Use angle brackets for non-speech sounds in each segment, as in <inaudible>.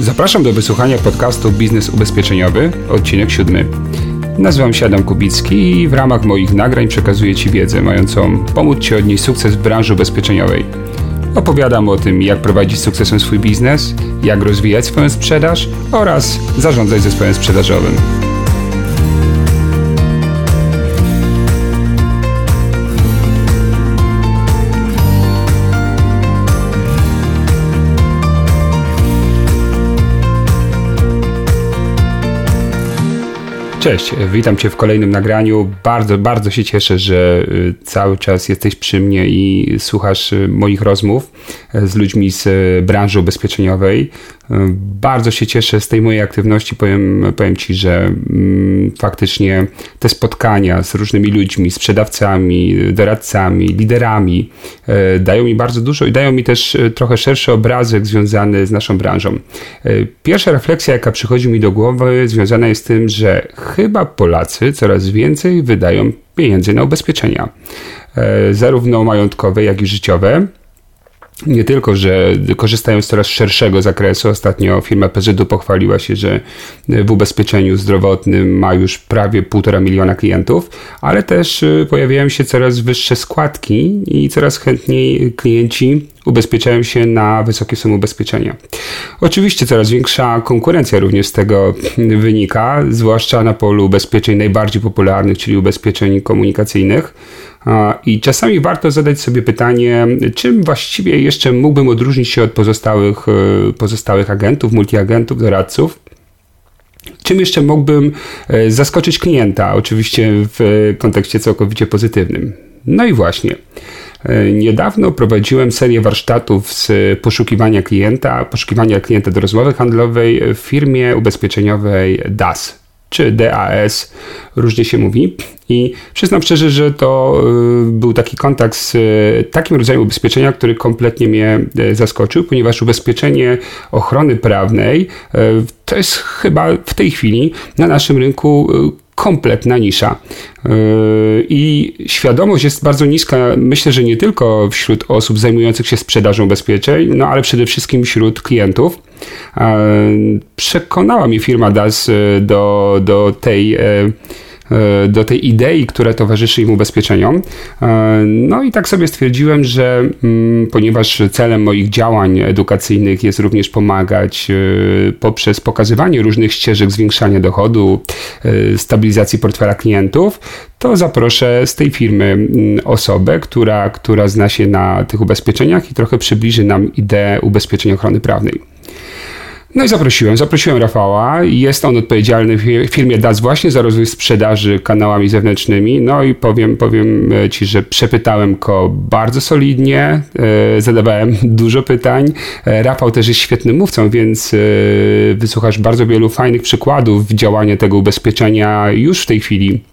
Zapraszam do wysłuchania podcastu Biznes Ubezpieczeniowy, odcinek siódmy. Nazywam się Adam Kubicki i w ramach moich nagrań przekazuję Ci wiedzę mającą pomóc Ci odnieść sukces w branży ubezpieczeniowej. Opowiadam o tym, jak prowadzić sukcesem swój biznes, jak rozwijać swoją sprzedaż oraz zarządzać zespołem sprzedażowym. Cześć, witam Cię w kolejnym nagraniu. Bardzo, bardzo się cieszę, że y, cały czas jesteś przy mnie i słuchasz y, moich rozmów y, z ludźmi z branży ubezpieczeniowej. Bardzo się cieszę z tej mojej aktywności. Powiem, powiem Ci, że mm, faktycznie te spotkania z różnymi ludźmi, sprzedawcami, doradcami, liderami dają mi bardzo dużo i dają mi też trochę szerszy obrazek związany z naszą branżą. Pierwsza refleksja, jaka przychodzi mi do głowy, związana jest z tym, że chyba Polacy coraz więcej wydają pieniędzy na ubezpieczenia, e, zarówno majątkowe, jak i życiowe. Nie tylko, że korzystają z coraz szerszego zakresu. Ostatnio firma PZU pochwaliła się, że w ubezpieczeniu zdrowotnym ma już prawie półtora miliona klientów, ale też e, pojawiają się coraz wyższe składki i coraz chętniej klienci ubezpieczają się na wysokie sumy ubezpieczenia. Oczywiście coraz większa konkurencja również z tego wynika, zwłaszcza na polu ubezpieczeń najbardziej popularnych, czyli ubezpieczeń komunikacyjnych. I czasami warto zadać sobie pytanie, czym właściwie jeszcze mógłbym odróżnić się od pozostałych, e, pozostałych agentów, multiagentów, doradców. Czym jeszcze mógłbym e, zaskoczyć klienta, oczywiście w kontekście całkowicie pozytywnym. No i właśnie. E, niedawno prowadziłem serię warsztatów z poszukiwania klienta, poszukiwania klienta do rozmowy handlowej w firmie ubezpieczeniowej DAS czy DAS, różnie się mówi. I przyznam szczerze, że to e, był taki kontakt z e, takim rodzajem ubezpieczenia, który kompletnie mnie zaskoczył, ponieważ ubezpieczenie ochrony prawnej to jest chyba w tej chwili na naszym rynku kompletna nisza. Yy, I świadomość jest bardzo niska, myślę, że nie tylko wśród osób zajmujących się sprzedażą ubezpieczeń, no ale przede wszystkim wśród klientów. Yy, przekonała mnie firma DAS do, do tej do tej idei, która towarzyszy im ubezpieczeniom. E, no i tak sobie stwierdziłem, że mm, ponieważ celem moich działań edukacyjnych jest również pomagać e, poprzez pokazywanie różnych ścieżek zwiększania dochodu, stabilizacji portfela klientów, to zaproszę z tej firmy mm, osobę, która, która zna się na tych ubezpieczeniach i trochę przybliży nam ideę ubezpieczeń ochrony prawnej. No i zaprosiłem, zaprosiłem Rafała. Jest on odpowiedzialny w firmie DAS właśnie za rozwój sprzedaży kanałami zewnętrznymi. No i powiem, powiem e, Ci, że przepytałem go bardzo solidnie, e, zadawałem <laughs> dużo pytań. E, Rafał też jest świetnym mówcą, więc wysłuchasz bardzo wielu fajnych przykładów działania tego ubezpieczenia już w tej chwili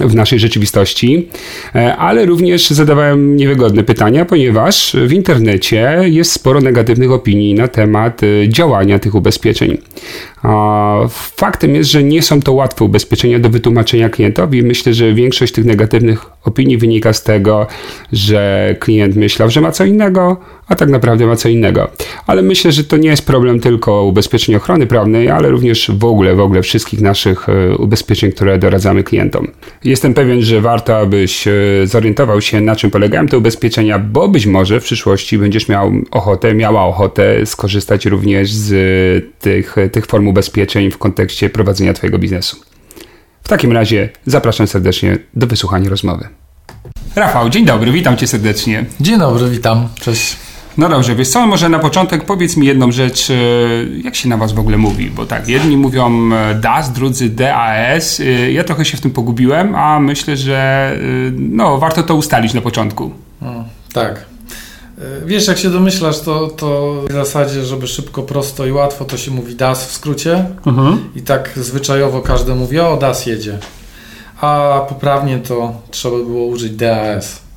w naszej rzeczywistości, e, ale również zadawałem niewygodne pytania, ponieważ w internecie jest sporo negatywnych opinii na temat e, działania tych ubezpieczeń. Faktem jest, że nie są to łatwe ubezpieczenia do wytłumaczenia klientowi. Myślę, że większość tych negatywnych opinii wynika z tego, że klient myślał, że ma co innego, a tak naprawdę ma co innego. Ale myślę, że to nie jest problem tylko ubezpieczeń ochrony prawnej, ale również w ogóle, w ogóle wszystkich naszych e, ubezpieczeń, które doradzamy klientom. Jestem pewien, że warto, abyś e, zorientował się, na czym polegają te ubezpieczenia, bo być może w przyszłości będziesz miał ochotę, miała ochotę skorzystać również z tych, tych form ubezpieczeń w kontekście prowadzenia Twojego biznesu. W takim razie zapraszam serdecznie do wysłuchania rozmowy. Rafał, dzień dobry, witam Cię serdecznie. Dzień dobry, witam, cześć. No dobrze, wiesz co, może na początek powiedz mi jedną rzecz, e, jak się na was w ogóle mówi, bo tak, jedni mówią e, DAS, drudzy DAS, e, ja trochę się w tym pogubiłem, a myślę, że no, warto to ustalić na początku. Hmm, tak. Wiesz, jak się domyślasz, to, to w zasadzie, żeby szybko, prosto i łatwo, to się mówi DAS w skrócie mhm. i tak zwyczajowo każdy mówi, o DAS jedzie. A poprawnie to trzeba było użyć DAS.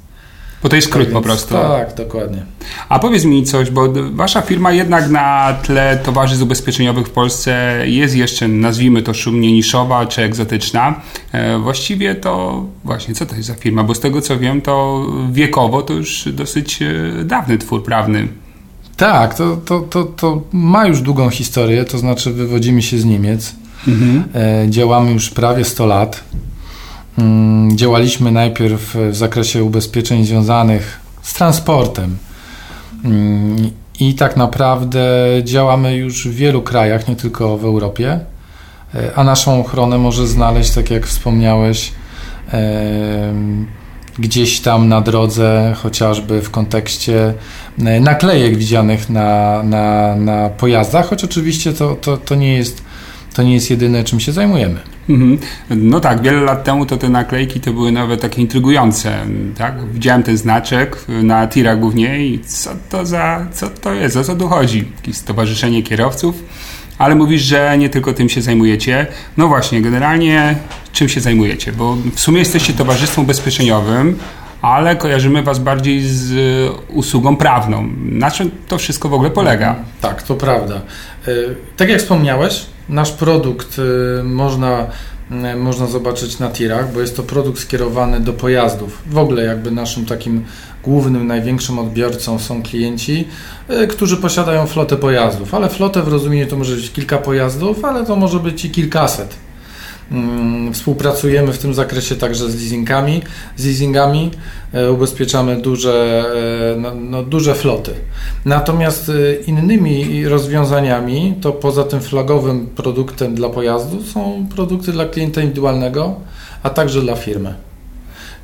Bo to jest skrót tak, po prostu. Tak, dokładnie. A powiedz mi coś, bo wasza firma jednak na tle towarzystw ubezpieczeniowych w Polsce jest jeszcze, nazwijmy to szumnie niszowa czy egzotyczna. E, właściwie to właśnie, co to jest za firma? Bo z tego co wiem, to wiekowo to już dosyć e, dawny twór prawny. Tak, to, to, to, to ma już długą historię, to znaczy wywodzimy się z Niemiec. Mhm. E, działamy już prawie 100 lat. Mm, działaliśmy najpierw w zakresie ubezpieczeń związanych z transportem. Mm, I tak naprawdę działamy już w wielu krajach, nie tylko w Europie. E, a naszą ochronę może znaleźć, tak jak wspomniałeś, gdzieś tam na drodze, chociażby w kontekście e, naklejek widzianych na, na, na pojazdach, choć oczywiście to, to, to, nie jest, to nie jest jedyne, czym się zajmujemy. Mhm. No tak, wiele lat temu to te naklejki to były nawet takie intrygujące, tak? Widziałem ten znaczek na tirach głównie i co to za, co to jest, o co tu chodzi? Stowarzyszenie kierowców? Ale mówisz, że nie tylko tym się zajmujecie. No właśnie, generalnie czym się zajmujecie? Bo w sumie jesteście towarzystwem ubezpieczeniowym, ale kojarzymy Was bardziej z usługą prawną. Na czym to wszystko w ogóle polega? Tak, to prawda. E, tak jak wspomniałeś, nasz produkt e, można, e, można zobaczyć na tirach, bo jest to produkt skierowany do pojazdów. W ogóle jakby naszym takim głównym, największym odbiorcą są klienci, którzy posiadają flotę pojazdów, ale flotę w rozumieniu to może być kilka pojazdów, ale to może być i kilkaset. Mm, współpracujemy w tym zakresie także z leasingami. Z leasingami e, ubezpieczamy duże, e, no, no, duże floty. Natomiast e, innymi rozwiązaniami, to poza tym flagowym produktem dla pojazdu, są produkty dla klienta indywidualnego, a także dla firmy.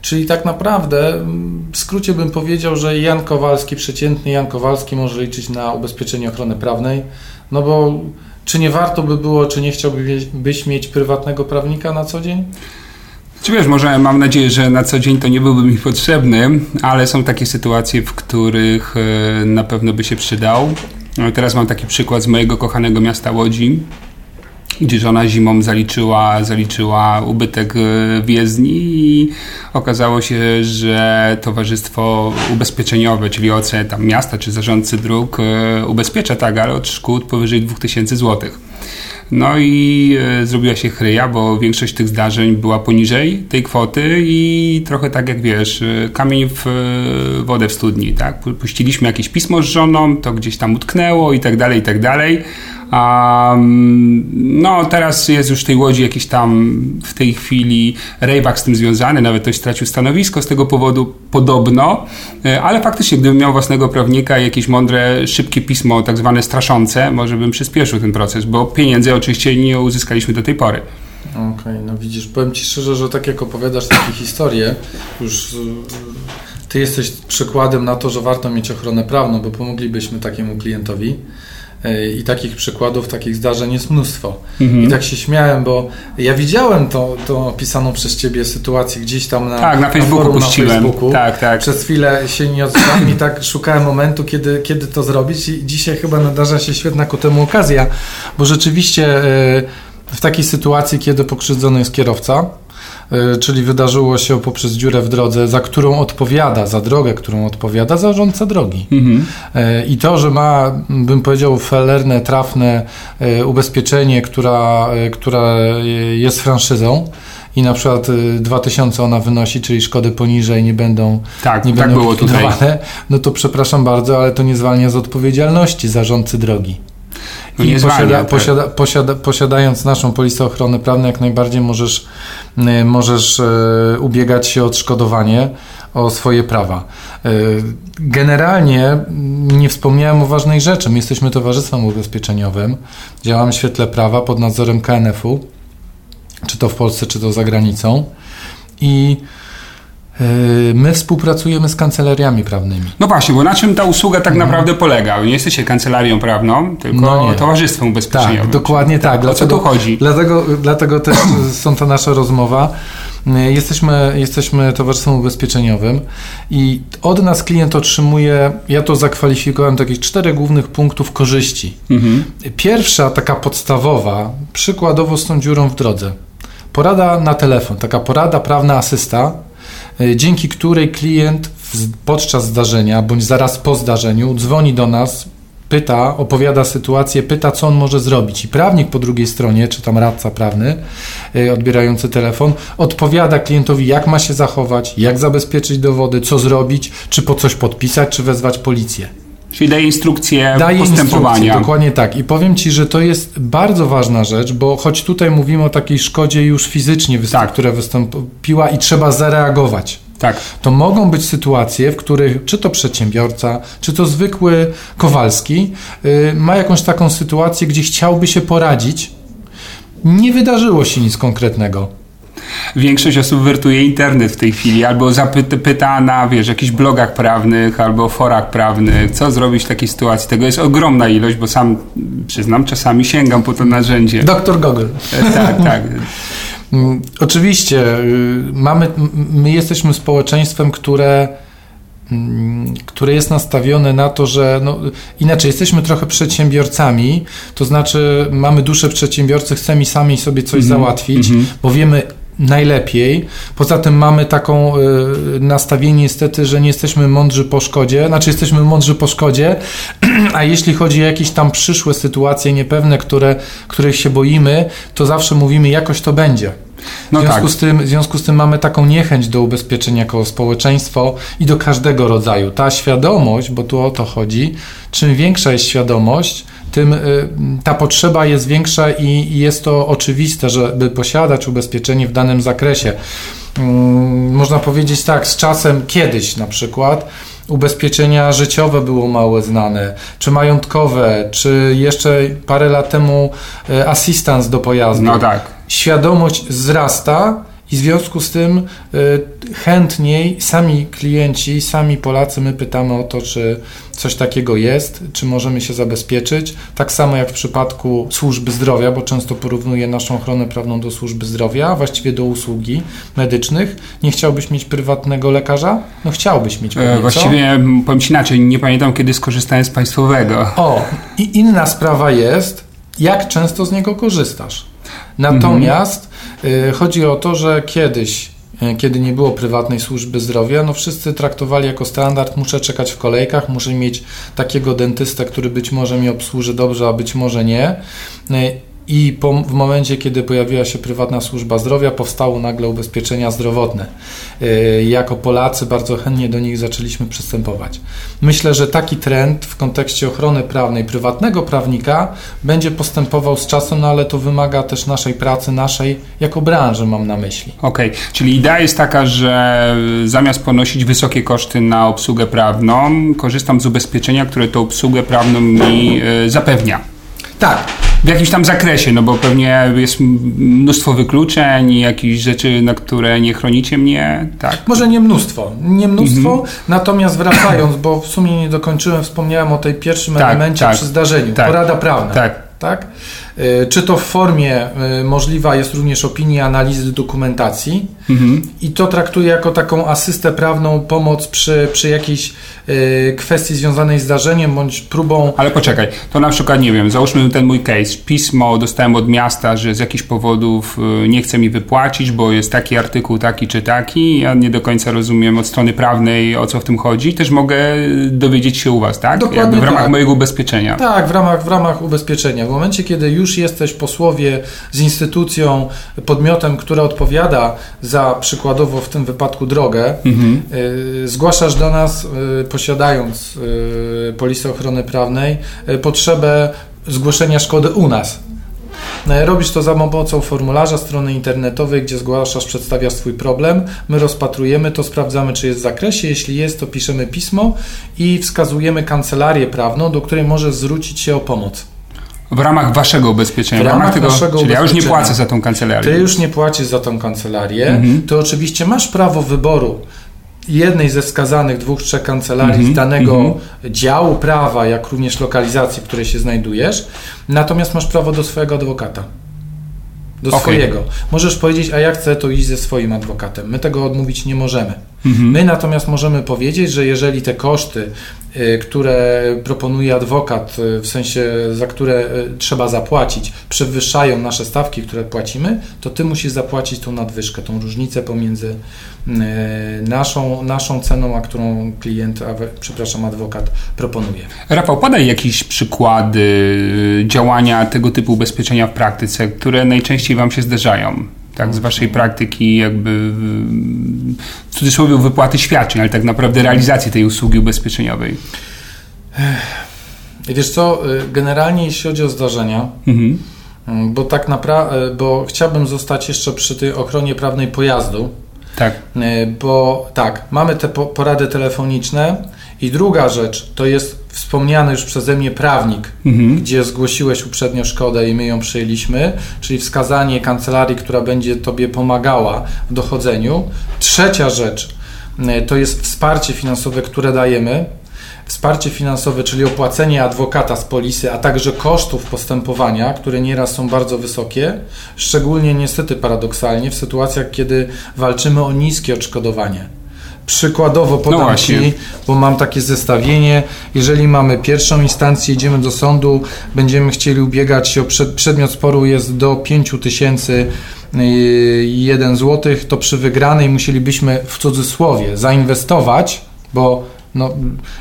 Czyli tak naprawdę, w skrócie bym powiedział, że Jan Kowalski, przeciętny Jan Kowalski może liczyć na ubezpieczenie ochrony prawnej, no bo czy nie warto by było, czy nie chciałbyś mieć prywatnego prawnika na co dzień? Czy wiesz, może mam nadzieję, że na co dzień to nie byłby mi potrzebny, ale są takie sytuacje, w których e, na pewno by się przydał. No, teraz mam taki przykład z mojego kochanego miasta Łodzi gdzie żona zimą zaliczyła, zaliczyła ubytek e, w jezdni i okazało się, że towarzystwo ubezpieczeniowe, czyli OC tam miasta czy zarządcy dróg e, ubezpiecza tak, ale od szkód powyżej 2000 złotych. No i e, zrobiła się chryja, bo większość tych zdarzeń była poniżej tej kwoty i trochę tak jak wiesz, e, kamień w e, wodę w studni, tak? Puściliśmy jakieś pismo z żoną, to gdzieś tam utknęło i tak dalej, i tak dalej. Um, no, teraz jest już w tej łodzi jakiś tam w tej chwili rejwak z tym związany, nawet ktoś stracił stanowisko z tego powodu, podobno, ale faktycznie, gdybym miał własnego prawnika jakieś mądre, szybkie pismo, tak zwane straszące, może bym przyspieszył ten proces, bo pieniędzy oczywiście nie uzyskaliśmy do tej pory. Okej, okay, no widzisz, powiem Ci szczerze, że tak jak opowiadasz takie historie, już Ty jesteś przykładem na to, że warto mieć ochronę prawną, bo pomoglibyśmy takiemu klientowi. E, I takich przykładów, takich zdarzeń jest mnóstwo. Mhm. I tak się śmiałem, bo ja widziałem tą, tą opisaną przez ciebie sytuację gdzieś tam na, tak, na Facebooku. Na, forum, na Facebooku. Tak, tak. Przez chwilę się nie odzwałem i tak szukałem momentu, kiedy, kiedy to zrobić. I dzisiaj chyba nadarza się świetna ku temu okazja, bo rzeczywiście e, w takiej sytuacji, kiedy pokrzywdzony jest kierowca, czyli wydarzyło się poprzez dziurę w drodze, za którą odpowiada, za drogę, którą odpowiada zarządca drogi. Mhm. E, I to, że ma, bym powiedział, felerne, trafne e, ubezpieczenie, która, która jest franszyzą, i na przykład 2000 ona wynosi, czyli szkody poniżej nie będą tak, nie tak będą było tutaj. no to przepraszam bardzo, ale to nie zwalnia z odpowiedzialności zarządcy drogi. No I posiada, tak. posiada, posiada, posiadając naszą polisę ochrony prawnej, jak najbardziej możesz, y, możesz y, ubiegać się o odszkodowanie, o swoje prawa. Y, generalnie nie wspomniałem o ważnej rzeczy. My jesteśmy towarzystwem ubezpieczeniowym, działamy w świetle prawa pod nadzorem KNF-u, czy to w Polsce, czy to za granicą. I my współpracujemy z kancelariami prawnymi. No właśnie, bo na czym ta usługa tak mhm. naprawdę polega? Nie jesteście kancelarią prawną, tylko no towarzystwem ubezpieczeniowym. Tak, dokładnie tak. O co tu chodzi? Dlatego, dlatego też <clears throat> są to nasza rozmowa. Yy, jesteśmy, jesteśmy towarzystwem ubezpieczeniowym i od nas klient otrzymuje, ja to zakwalifikowałem takich czterech głównych punktów korzyści. Mhm. Pierwsza, taka podstawowa, przykładowo z tą dziurą w drodze. Porada na telefon, taka porada prawna asysta, dzięki której klient podczas zdarzenia bądź zaraz po zdarzeniu dzwoni do nas, pyta, opowiada sytuację, pyta, co on może zrobić. I prawnik po drugiej stronie, czy tam radca prawny e, odbierający telefon, odpowiada klientowi, jak ma się zachować, jak zabezpieczyć dowody, co zrobić, czy po coś podpisać, czy wezwać policję. Czyli daje instrukcję daje postępowania. Instrukcję, dokładnie tak. I powiem Ci, że to jest bardzo ważna rzecz, bo choć tutaj mówimy o takiej szkodzie już fizycznie, tak. która wystąpiła i trzeba zareagować. Tak. To mogą być sytuacje, w których czy to przedsiębiorca, czy to zwykły Kowalski yy, ma jakąś taką sytuację, gdzie chciałby się poradzić. Nie wydarzyło się nic konkretnego większość osób wertuje internet w tej chwili, albo zapyta na, wiesz, jakichś blogach prawnych, albo forach prawnych, co zrobić w takiej sytuacji. Tego jest ogromna ilość, bo sam, przyznam, czasami sięgam po to narzędzie. Doktor Google. Tak, tak. Mm, oczywiście, y, mamy, my jesteśmy społeczeństwem, które mm, które jest nastawione na to, że no, inaczej jesteśmy trochę przedsiębiorcami, to znaczy mamy duszę przedsiębiorcy, chcemy sami sobie coś mm -hmm. załatwić, mm -hmm. bo wiemy najlepiej. Poza tym mamy taką y, nastawienie niestety, że nie jesteśmy mądrzy po szkodzie, znaczy jesteśmy mądrzy po szkodzie, <clears throat> a jeśli chodzi o jakieś tam przyszłe sytuacje niepewne, które, których się boimy, to zawsze mówimy jakoś to będzie. No w, związku tak. z tym, w związku z tym mamy taką niechęć do ubezpieczenia jako społeczeństwo i do każdego rodzaju. Ta świadomość, bo tu o to chodzi, czym większa jest świadomość, tym y, ta potrzeba jest większa i jest to oczywiste, żeby posiadać ubezpieczenie w danym zakresie. Mm, można powiedzieć tak, z czasem kiedyś na przykład ubezpieczenia życiowe było mało znane, czy majątkowe, czy jeszcze parę lat temu y, asystans do pojazdu. No tak. Świadomość wzrasta i w związku z tym y, chętniej sami klienci, sami Polacy, my pytamy o to, czy coś takiego jest, czy możemy się zabezpieczyć. Tak samo jak w przypadku służby zdrowia, bo często porównuję naszą ochronę prawną do służby zdrowia, właściwie do usługi medycznych. Nie chciałbyś mieć prywatnego lekarza? No chciałbyś mieć. E, właściwie co? powiem Ci inaczej, nie pamiętam kiedy skorzystałem z państwowego. O, i inna sprawa jest, jak często z niego korzystasz. Natomiast chodzi o to, że kiedyś y, kiedy nie było prywatnej służby zdrowia, no wszyscy traktowali jako standard, muszę czekać w kolejkach, muszę mieć takiego dentystę, który być może mi obsłuży dobrze, a być może nie. I po, w momencie, kiedy pojawiła się prywatna służba zdrowia, powstało nagle ubezpieczenia zdrowotne. Yy, jako Polacy bardzo chętnie do nich zaczęliśmy przystępować. Myślę, że taki trend w kontekście ochrony prawnej prywatnego prawnika będzie postępował z czasem, no ale to wymaga też naszej pracy, naszej jako branży, mam na myśli. Okej, okay. czyli idea jest taka, że zamiast ponosić wysokie koszty na obsługę prawną, korzystam z ubezpieczenia, które tą obsługę prawną mi yy, zapewnia. Tak, w jakimś tam zakresie, no bo pewnie jest mnóstwo wykluczeń i jakichś rzeczy, na które nie chronicie mnie, tak? Może nie mnóstwo, nie mnóstwo, mhm. natomiast wracając, bo w sumie nie dokończyłem, wspomniałem o tej pierwszym tak, elemencie tak, przy zdarzeniu, tak, porada prawna. Tak. tak? Y, czy to w formie y, możliwa jest również opinia, analizy dokumentacji mhm. i to traktuję jako taką asystę prawną, pomoc przy, przy jakiejś y, kwestii związanej z zdarzeniem bądź próbą. Ale poczekaj, to na przykład nie wiem, załóżmy ten mój case. Pismo dostałem od miasta, że z jakichś powodów nie chce mi wypłacić, bo jest taki artykuł, taki czy taki. Ja nie do końca rozumiem od strony prawnej o co w tym chodzi. Też mogę dowiedzieć się u Was, tak? Dokładnie Jakby w ramach tak. mojego ubezpieczenia. Tak, w ramach, w ramach ubezpieczenia. W momencie, kiedy już już jesteś posłowie z instytucją, podmiotem, która odpowiada za przykładowo w tym wypadku drogę, mhm. Y, zgłaszasz do nas, y, posiadając y, polisę ochrony prawnej, potrzebę zgłoszenia szkody u nas. Robisz to za pomocą formularza strony internetowej, gdzie zgłaszasz, przedstawiasz swój problem. My rozpatrujemy to, sprawdzamy, czy jest w zakresie. Jeśli jest, to piszemy pismo i wskazujemy kancelarię prawną, do której możesz zwrócić się o pomoc. W ramach waszego ubezpieczenia, w ramach, w ramach tego, naszego czyli ja już nie płacę za tą kancelarię. Ty już nie płacisz za tą kancelarię, mhm. to oczywiście masz prawo wyboru jednej ze wskazanych dwóch, trzech kancelarii mm -hmm, z danego mm -hmm. działu prawa, jak również lokalizacji, w której się znajdujesz, natomiast masz prawo do swojego adwokata. Do okay. swojego. Możesz powiedzieć, a ja chcę to iść ze swoim adwokatem. My tego odmówić nie możemy. -hmm. My natomiast możemy powiedzieć, że jeżeli te koszty Y, które proponuje adwokat, y, w sensie za które y, trzeba zapłacić, przewyższają nasze stawki, które płacimy, to ty musisz zapłacić tą nadwyżkę, tą różnicę pomiędzy naszą, naszą ceną, a którą klient, a, przepraszam, adwokat proponuje. Rafał, podaj jakieś przykłady działania tego typu ubezpieczenia w praktyce, które najczęściej Wam się zdarzają tak, z waszej praktyki jakby w cudzysłowie wypłaty świadczeń, ale tak naprawdę realizacji tej usługi ubezpieczeniowej? Wiesz co, generalnie jeśli chodzi o zdarzenia, mhm. bo tak naprawdę, bo chciałbym zostać jeszcze przy tej ochronie prawnej pojazdu. Tak. Bo tak, mamy te porady telefoniczne i druga rzecz to jest wspomniany już przeze mnie prawnik, mhm. gdzie zgłosiłeś uprzednio szkodę i my ją przyjęliśmy, czyli wskazanie kancelarii, która będzie Tobie pomagała w dochodzeniu. Trzecia rzecz e, to jest wsparcie finansowe, które dajemy. Wsparcie finansowe, czyli opłacenie adwokata z polisy, a także kosztów postępowania, które nieraz są bardzo wysokie, szczególnie niestety paradoksalnie w sytuacjach, kiedy walczymy o niskie odszkodowanie. Przykładowo podam no Ci, bo mam takie zestawienie. Jeżeli mamy pierwszą instancję, idziemy do sądu, będziemy chcieli ubiegać się o przed, przedmiot sporu jest do 5 tysięcy 1 zł, to przy wygranej musielibyśmy w cudzysłowie zainwestować, bo no,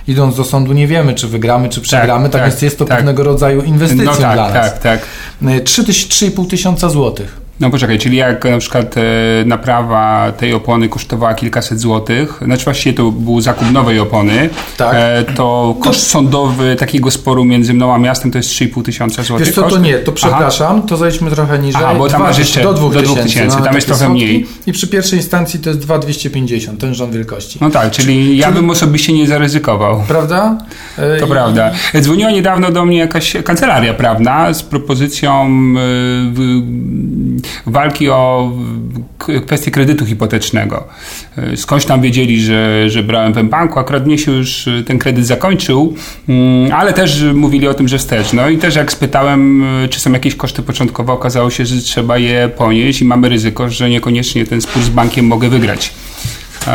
idąc do sądu nie wiemy, czy wygramy, czy przegramy, tak, tak, tak więc jest to tak. pewnego rodzaju inwestycją no tak, dla nas. Tak, tak. 3,5 tysiąca złotych. No poczekaj, czyli jak na przykład e, naprawa tej opony kosztowała kilkaset złotych, znaczy właściwie to był zakup nowej opony, tak. e, to koszt sądowy takiego sporu między mną a miastem to jest 3,5 tysiąca złotych. Wiesz co, to nie, to przepraszam, Aha. to zejdźmy trochę niżej. Aha, bo tam masz jeszcze do 2000, tysięcy, tam jest trochę mniej. I przy pierwszej instancji to jest 2,250, ten rząd wielkości. No tak, czyli ja bym osobiście nie zaryzykował. Prawda? To I... prawda. Dzwoniła niedawno do mnie jakaś kancelaria prawna z propozycją walki o kwestię kredytu hipotecznego. Skądś tam wiedzieli, że, że brałem w banku, akurat mnie się już ten kredyt zakończył, mm, ale też mówili o tym, że wstecz. No i też jak spytałem, czy są jakieś koszty początkowe, okazało się, że trzeba je ponieść i mamy ryzyko, że niekoniecznie ten spór z bankiem mogę wygrać. E,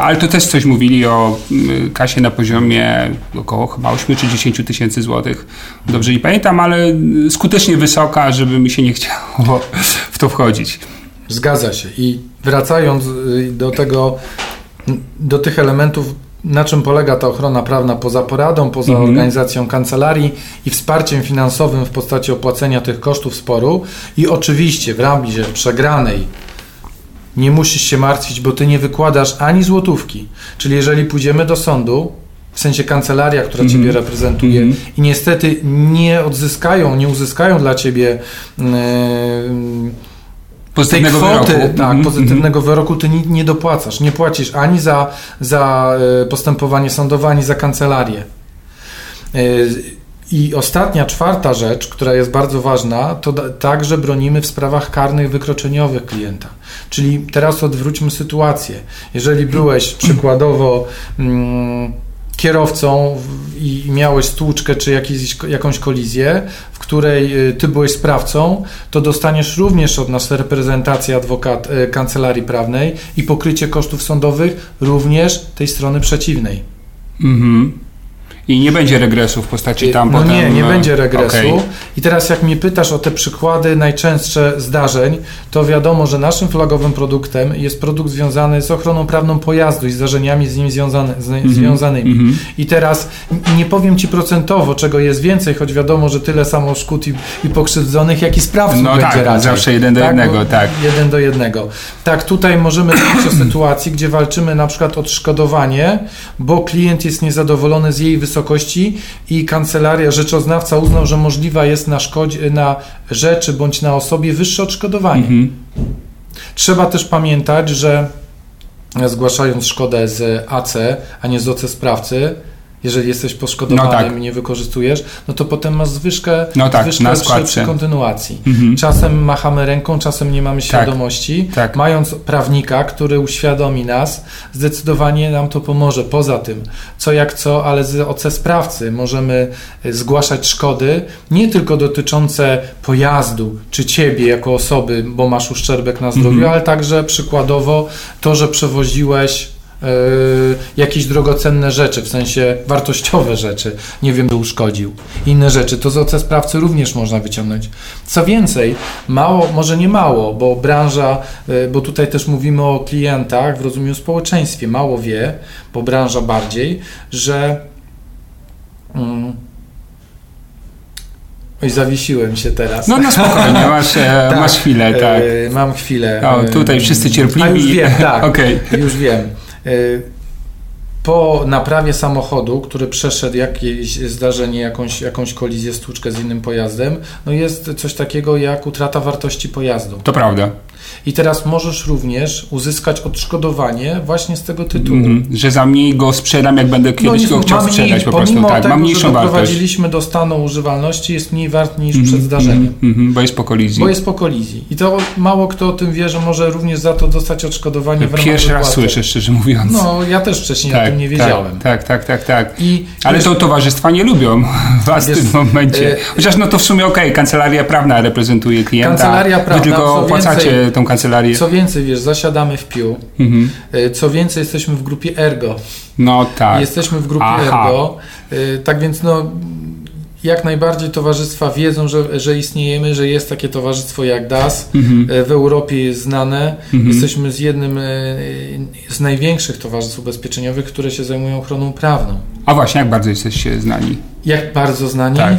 ale to też coś mówili o mm, kasie na poziomie około chyba 8 czy 10 tysięcy złotych. Dobrze nie pamiętam, ale skutecznie wysoka, żeby mi się nie chciało w to wchodzić. Zgadza się. I wracając y, do tego, do tych elementów, na czym polega ta ochrona prawna poza poradą, poza mhm. organizacją kancelarii i wsparciem finansowym w postaci opłacenia tych kosztów sporu i oczywiście w razie przegranej nie musisz się martwić, bo ty nie wykładasz ani złotówki. Czyli jeżeli pójdziemy do sądu, w sensie kancelaria, która mm -hmm. ciebie reprezentuje mm -hmm. i niestety nie odzyskają, nie uzyskają dla ciebie yy, pozytywnego tej kwoty, wyroku. tak, mm -hmm. pozytywnego wyroku ty nie, nie, dopłacasz. Nie płacisz ani za, za e, postępowanie sądowe, ani za kancelarię. Yy, i ostatnia, czwarta rzecz, która jest bardzo ważna, to także bronimy w sprawach karnych wykroczeniowych klienta. Czyli teraz odwróćmy sytuację. Jeżeli byłeś przykładowo mm, kierowcą i miałeś stłuczkę czy jakąś kolizję, w której y, ty byłeś sprawcą, to dostaniesz również od nas reprezentację adwokat, y, kancelarii prawnej i pokrycie kosztów sądowych również tej strony przeciwnej. Mhm. I nie będzie regresu w postaci tam no potem... nie, nie będzie regresu. Okay. I teraz jak mnie pytasz o te przykłady najczęstsze zdarzeń, to wiadomo, że naszym flagowym produktem jest produkt związany z ochroną prawną pojazdu i zdarzeniami z nim związane, z, mm -hmm. związanymi. Mm -hmm. I teraz nie powiem Ci procentowo, czego jest więcej, choć wiadomo, że tyle samo szkód i, i pokrzywdzonych, jak i sprawców no będzie tak, raczej. zawsze jeden do tak? jednego, tak. Jeden do jednego. Tak, tutaj możemy mówić o sytuacji, gdzie walczymy na przykład o odszkodowanie, bo klient jest niezadowolony z jej wysokości wysokości i kancelaria, rzeczoznawca uznał, że możliwa jest na, szkodzie, na rzeczy bądź na osobie wyższe odszkodowanie. Mhm. Trzeba też pamiętać, że zgłaszając szkodę z AC, a nie z OC sprawcy, jeżeli jesteś poszkodowany no tak. i nie wykorzystujesz, no to potem masz zwyżkę, no tak, zwyżkę przy, przy, kontynuacji. Mhm. Czasem machamy ręką, czasem nie mamy tak. świadomości. Tak. Mając prawnika, który uświadomi nas, zdecydowanie nam to pomoże. Poza tym, co jak co, ale z OC sprawcy możemy e, zgłaszać szkody, nie tylko dotyczące pojazdu, czy ciebie jako osoby, bo masz uszczerbek na zdrowiu, mhm. ale także przykładowo to, że przewoziłeś jakieś drogocenne rzeczy, w sensie wartościowe rzeczy, nie wiem, by uszkodził. Inne rzeczy, to z OC sprawcy również można wyciągnąć. Co więcej, mało, może nie mało, bo branża, yy, bo tutaj też mówimy o klientach w rozumieniu społeczeństwie, mało wie, bo branża bardziej, że mm, Oj, zawiesiłem się teraz. No, no spokojnie, <laughs> masz, e, tak, masz chwilę, tak. E, mam chwilę. O, tutaj wszyscy cierpliwi. A już wiem, tak. <laughs> okay. Już wiem. E, po naprawie samochodu, który przeszedł jakieś zdarzenie, jakąś, jakąś kolizję, stłuczkę z innym pojazdem, no jest coś takiego jak utrata wartości pojazdu. To prawda. I teraz możesz również uzyskać odszkodowanie właśnie z tego tytułu. Mm, że za mniej go sprzedam, jak będę kiedyś no, go chciał sprzedać po prostu. Tak, tego, mam mniejszą że doprowadziliśmy do stanu używalności, jest mniej wart niż mm, przed zdarzeniem. Mm, bo jest po kolizji. Bo jest po kolizji. I to mało kto o tym wie, że może również za to dostać odszkodowanie w ramach Pierwszy raz słyszę, szczerze mówiąc. No, ja też wcześniej tak, o tym nie tak, wiedziałem. Tak, tak, tak, tak. I, Ale to towarzystwa nie lubią <laughs> was wiesz, w tym momencie. E, Chociaż no to w sumie okej, okay, kancelaria prawna reprezentuje klienta. Kancelaria prawna. Wy tylko opłacacie tą kancelarię. Co więcej, wiesz, zasiadamy w piu. Mhm. E, co więcej, jesteśmy w grupie Ergo. No tak. Jesteśmy w grupie Aha. Ergo. E, tak więc no jak najbardziej towarzystwa wiedzą, że, że istniejemy, że jest takie towarzystwo jak DAS. Mhm. E, w Europie jest znane. Mhm. Jesteśmy z jednym z największych towarzystw ubezpieczeniowych, które się zajmują ochroną prawną. A właśnie, jak bardzo jesteście znani? Jak bardzo znani? Tak.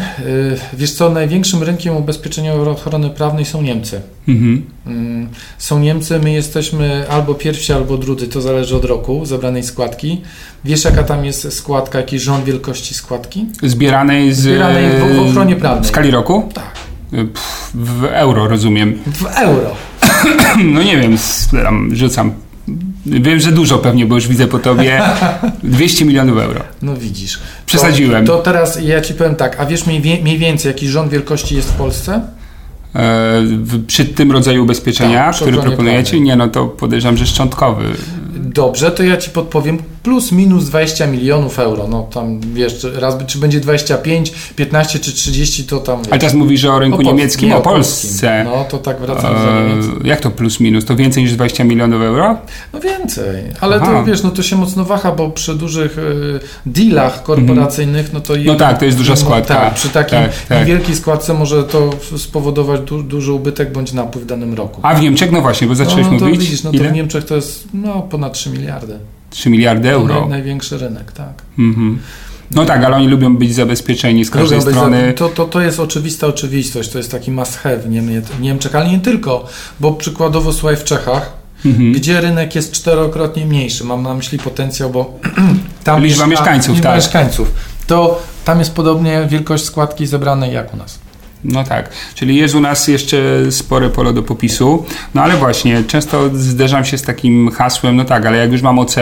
Wiesz co, największym rynkiem ubezpieczeniowym ochrony prawnej są Niemcy. Mhm. Mm, są Niemcy, my jesteśmy albo pierwsi, albo drudzy, to zależy od roku zebranej składki. Wiesz, jaka tam jest składka, jaki rząd wielkości składki? Zbieranej z... Zbieranej w, w ochronie prawnej. W skali roku? Tak. Pff, w euro, rozumiem. W euro. <coughs> no nie wiem, rzucam Wiem, że dużo pewnie, bo już widzę po tobie <laughs> 200 milionów euro. No widzisz. Przesadziłem. To, to teraz ja ci powiem tak, a wiesz mniej, mniej więcej jaki rząd wielkości jest w Polsce? E, przy tym rodzaju ubezpieczenia, tak, który proponujecie? Nie, no to podejrzewam, że szczątkowy. Dobrze, to ja ci podpowiem plus minus 20 milionów euro. No tam wiesz, raz czy będzie 25, 15 czy 30, to tam. Wiesz. Ale teraz mówisz o rynku o niemieckim, nie, o Polsce. No to tak wracam do Niemiec. Jak to plus minus? To więcej niż 20 milionów euro? No więcej, ale Aha. to wiesz, no to się mocno waha, bo przy dużych y, dealach korporacyjnych, no to. No tak, to jest duża składka. Tak, przy takiej tak, tak. niewielkiej składce może to spowodować du duży ubytek bądź napływ w danym roku. A w Niemczech, no właśnie, bo zacząłeś no, to mówić. Widzisz, no to w Niemczech to jest no, ponad 3 miliardy. 3 miliardy euro. Naj, największy rynek, tak. Mhm. No tak, ale oni lubią być zabezpieczeni z każdej lubią strony. Za... To, to, to jest oczywista oczywistość, to jest taki must have w Niemczech, ale nie tylko, bo przykładowo słuchaj w Czechach, mhm. gdzie rynek jest czterokrotnie mniejszy, mam na myśli potencjał, bo <clears throat> tam liczba mieszkańców, liczba tak. mieszkańców, to tam jest podobnie wielkość składki zebranej jak u nas. No tak, czyli jest u nas jeszcze spore pole do popisu, no ale właśnie, często zderzam się z takim hasłem, no tak, ale jak już mam OC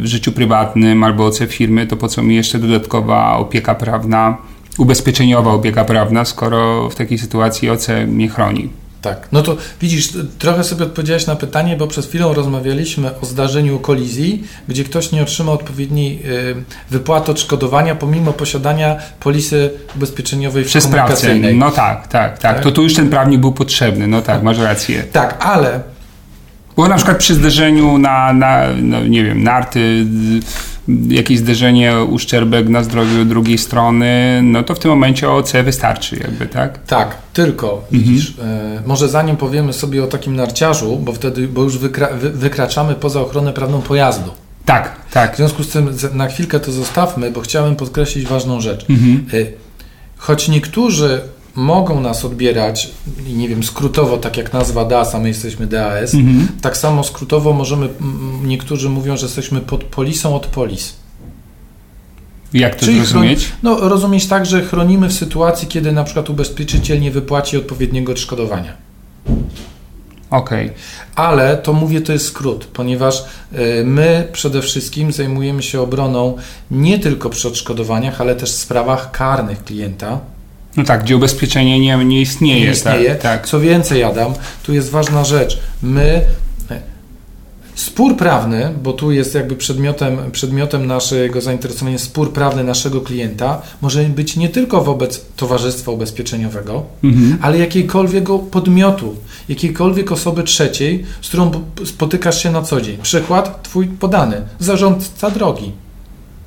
w życiu prywatnym albo OC firmy, to po co mi jeszcze dodatkowa opieka prawna, ubezpieczeniowa opieka prawna, skoro w takiej sytuacji OC mnie chroni. Tak, no to widzisz, trochę sobie odpowiedziałeś na pytanie, bo przed chwilą rozmawialiśmy o zdarzeniu kolizji, gdzie ktoś nie otrzymał odpowiedniej y, wypłaty odszkodowania pomimo posiadania polisy ubezpieczeniowej Przez sprawcę. No tak, tak, tak, tak. To tu już ten prawnik był potrzebny, no tak, masz rację. Tak, ale... Bo na przykład przy zderzeniu na, na no, nie wiem, narty jakieś zderzenie, uszczerbek na zdrowiu drugiej strony, no to w tym momencie OC wystarczy jakby, tak? Tak, tylko mhm. widzisz, e, może zanim powiemy sobie o takim narciarzu, bo wtedy, bo już wykra, wy, wykraczamy poza ochronę prawną pojazdu. Tak, tak. W związku z tym na chwilkę to zostawmy, bo chciałem podkreślić ważną rzecz. Mhm. E, choć niektórzy mogą nas odbierać, nie wiem, skrótowo, tak jak nazwa DAS, a my jesteśmy DAS, mhm. tak samo skrótowo możemy, niektórzy mówią, że jesteśmy pod polisą od polis. Jak to Czyli rozumieć? no, rozumieć tak, że chronimy w sytuacji, kiedy na przykład ubezpieczyciel nie wypłaci odpowiedniego odszkodowania. Okej. Okay. Ale to mówię, to jest skrót, ponieważ y, my przede wszystkim zajmujemy się obroną nie tylko przy odszkodowaniach, ale też w sprawach karnych klienta no tak, gdzie ubezpieczenie nie, nie istnieje. Nie istnieje. Tak, tak. Co więcej, Adam, tu jest ważna rzecz. My Spór prawny, bo tu jest jakby przedmiotem, przedmiotem naszego zainteresowania spór prawny naszego klienta, może być nie tylko wobec towarzystwa ubezpieczeniowego, mhm. ale jakiejkolwiek podmiotu, jakiejkolwiek osoby trzeciej, z którą spotykasz się na co dzień. Przykład twój podany, zarządca drogi.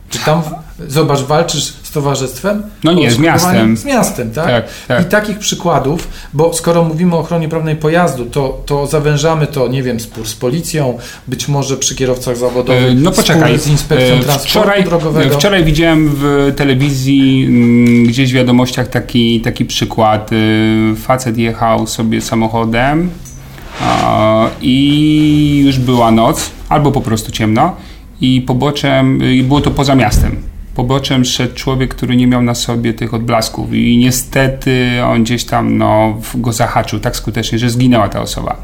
Czy tam, zobacz, walczysz z towarzystwem? No nie, z miastem. Z miastem, tak? tak, tak? I takich przykładów, bo skoro mówimy o ochronie prawnej pojazdu, to, to zawężamy to, nie wiem, spór z policją, być może przy kierowcach zawodowych, e, no poczekaj. z inspekcją e, transportu wczoraj, drogowego. Wczoraj widziałem w telewizji mm, gdzieś w wiadomościach taki, taki przykład. E, facet jechał sobie samochodem i już była noc, albo po prostu ciemno i poboczem, i było to poza miastem. Poboczem szedł człowiek, który nie miał na sobie tych odblasków i niestety on gdzieś tam no, go zahaczył tak skutecznie, że zginęła ta osoba.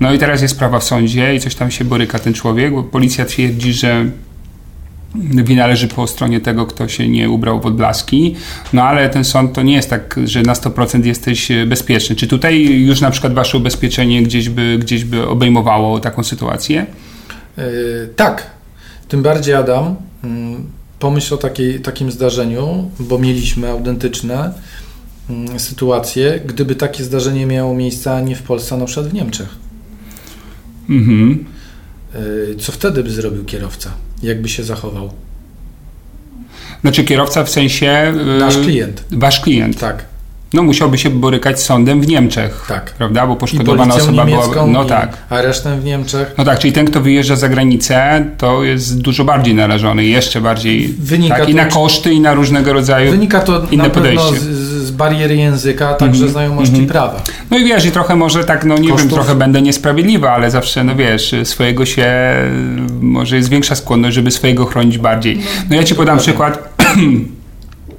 No i teraz jest sprawa w sądzie i coś tam się boryka ten człowiek, bo policja twierdzi, że wina leży po stronie tego, kto się nie ubrał w odblaski, no ale ten sąd to nie jest tak, że na 100% jesteś bezpieczny. Czy tutaj już na przykład wasze ubezpieczenie gdzieś by, gdzieś by obejmowało taką sytuację? Yy, tak. Tym bardziej Adam, mm, pomyśl o takiej, takim zdarzeniu, bo mieliśmy autentyczne mm, sytuacje, gdyby takie zdarzenie miało miejsce nie w Polsce, a na przykład w Niemczech. Mhm. Yy, co wtedy by zrobił kierowca? jakby się zachował? Znaczy kierowca w sensie... Y, Nasz klient. Wasz klient. Tak. No musiałby się borykać z sądem w Niemczech. Tak. Prawda? Bo poszkodowana osoba była... No tak. Aresztem w Niemczech. No tak, czyli ten, kto wyjeżdża za granicę, to jest dużo bardziej narażony, jeszcze bardziej... Wynika tak, I na koszty, i na różnego rodzaju Wynika to inne na pewno z, z, bariery języka, także mm -hmm. znajomości mm -hmm. prawa. No i wiesz, i trochę może tak, no nie Kosztów. wiem, trochę będę niesprawiedliwa, ale zawsze, no wiesz, swojego się... Może jest większa skłonność, żeby swojego chronić bardziej. No ja ci podam przykład <clears throat>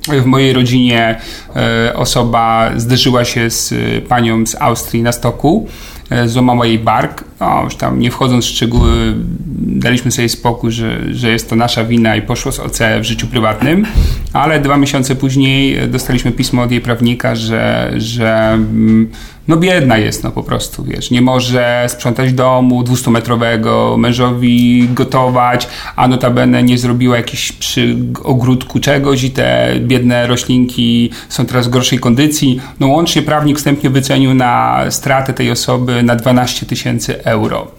w mojej rodzinie e, osoba zderzyła się z e, panią z Austrii na stoku, e, złamała jej bark. No, już tam nie wchodząc w szczegóły, daliśmy sobie spokój, że, że jest to nasza wina i poszło z OC w życiu prywatnym, ale dwa miesiące później dostaliśmy pismo od jej prawnika, że, że mm, no biedna jest, no po prostu, wiesz, nie może sprzątać domu 200-metrowego, mężowi gotować, a notabene nie zrobiła jakiś przy ogródku czegoś i te biedne roślinki są teraz w gorszej kondycji. No łącznie prawnik wstępnie wycenił na stratę tej osoby na 12 tysięcy euro.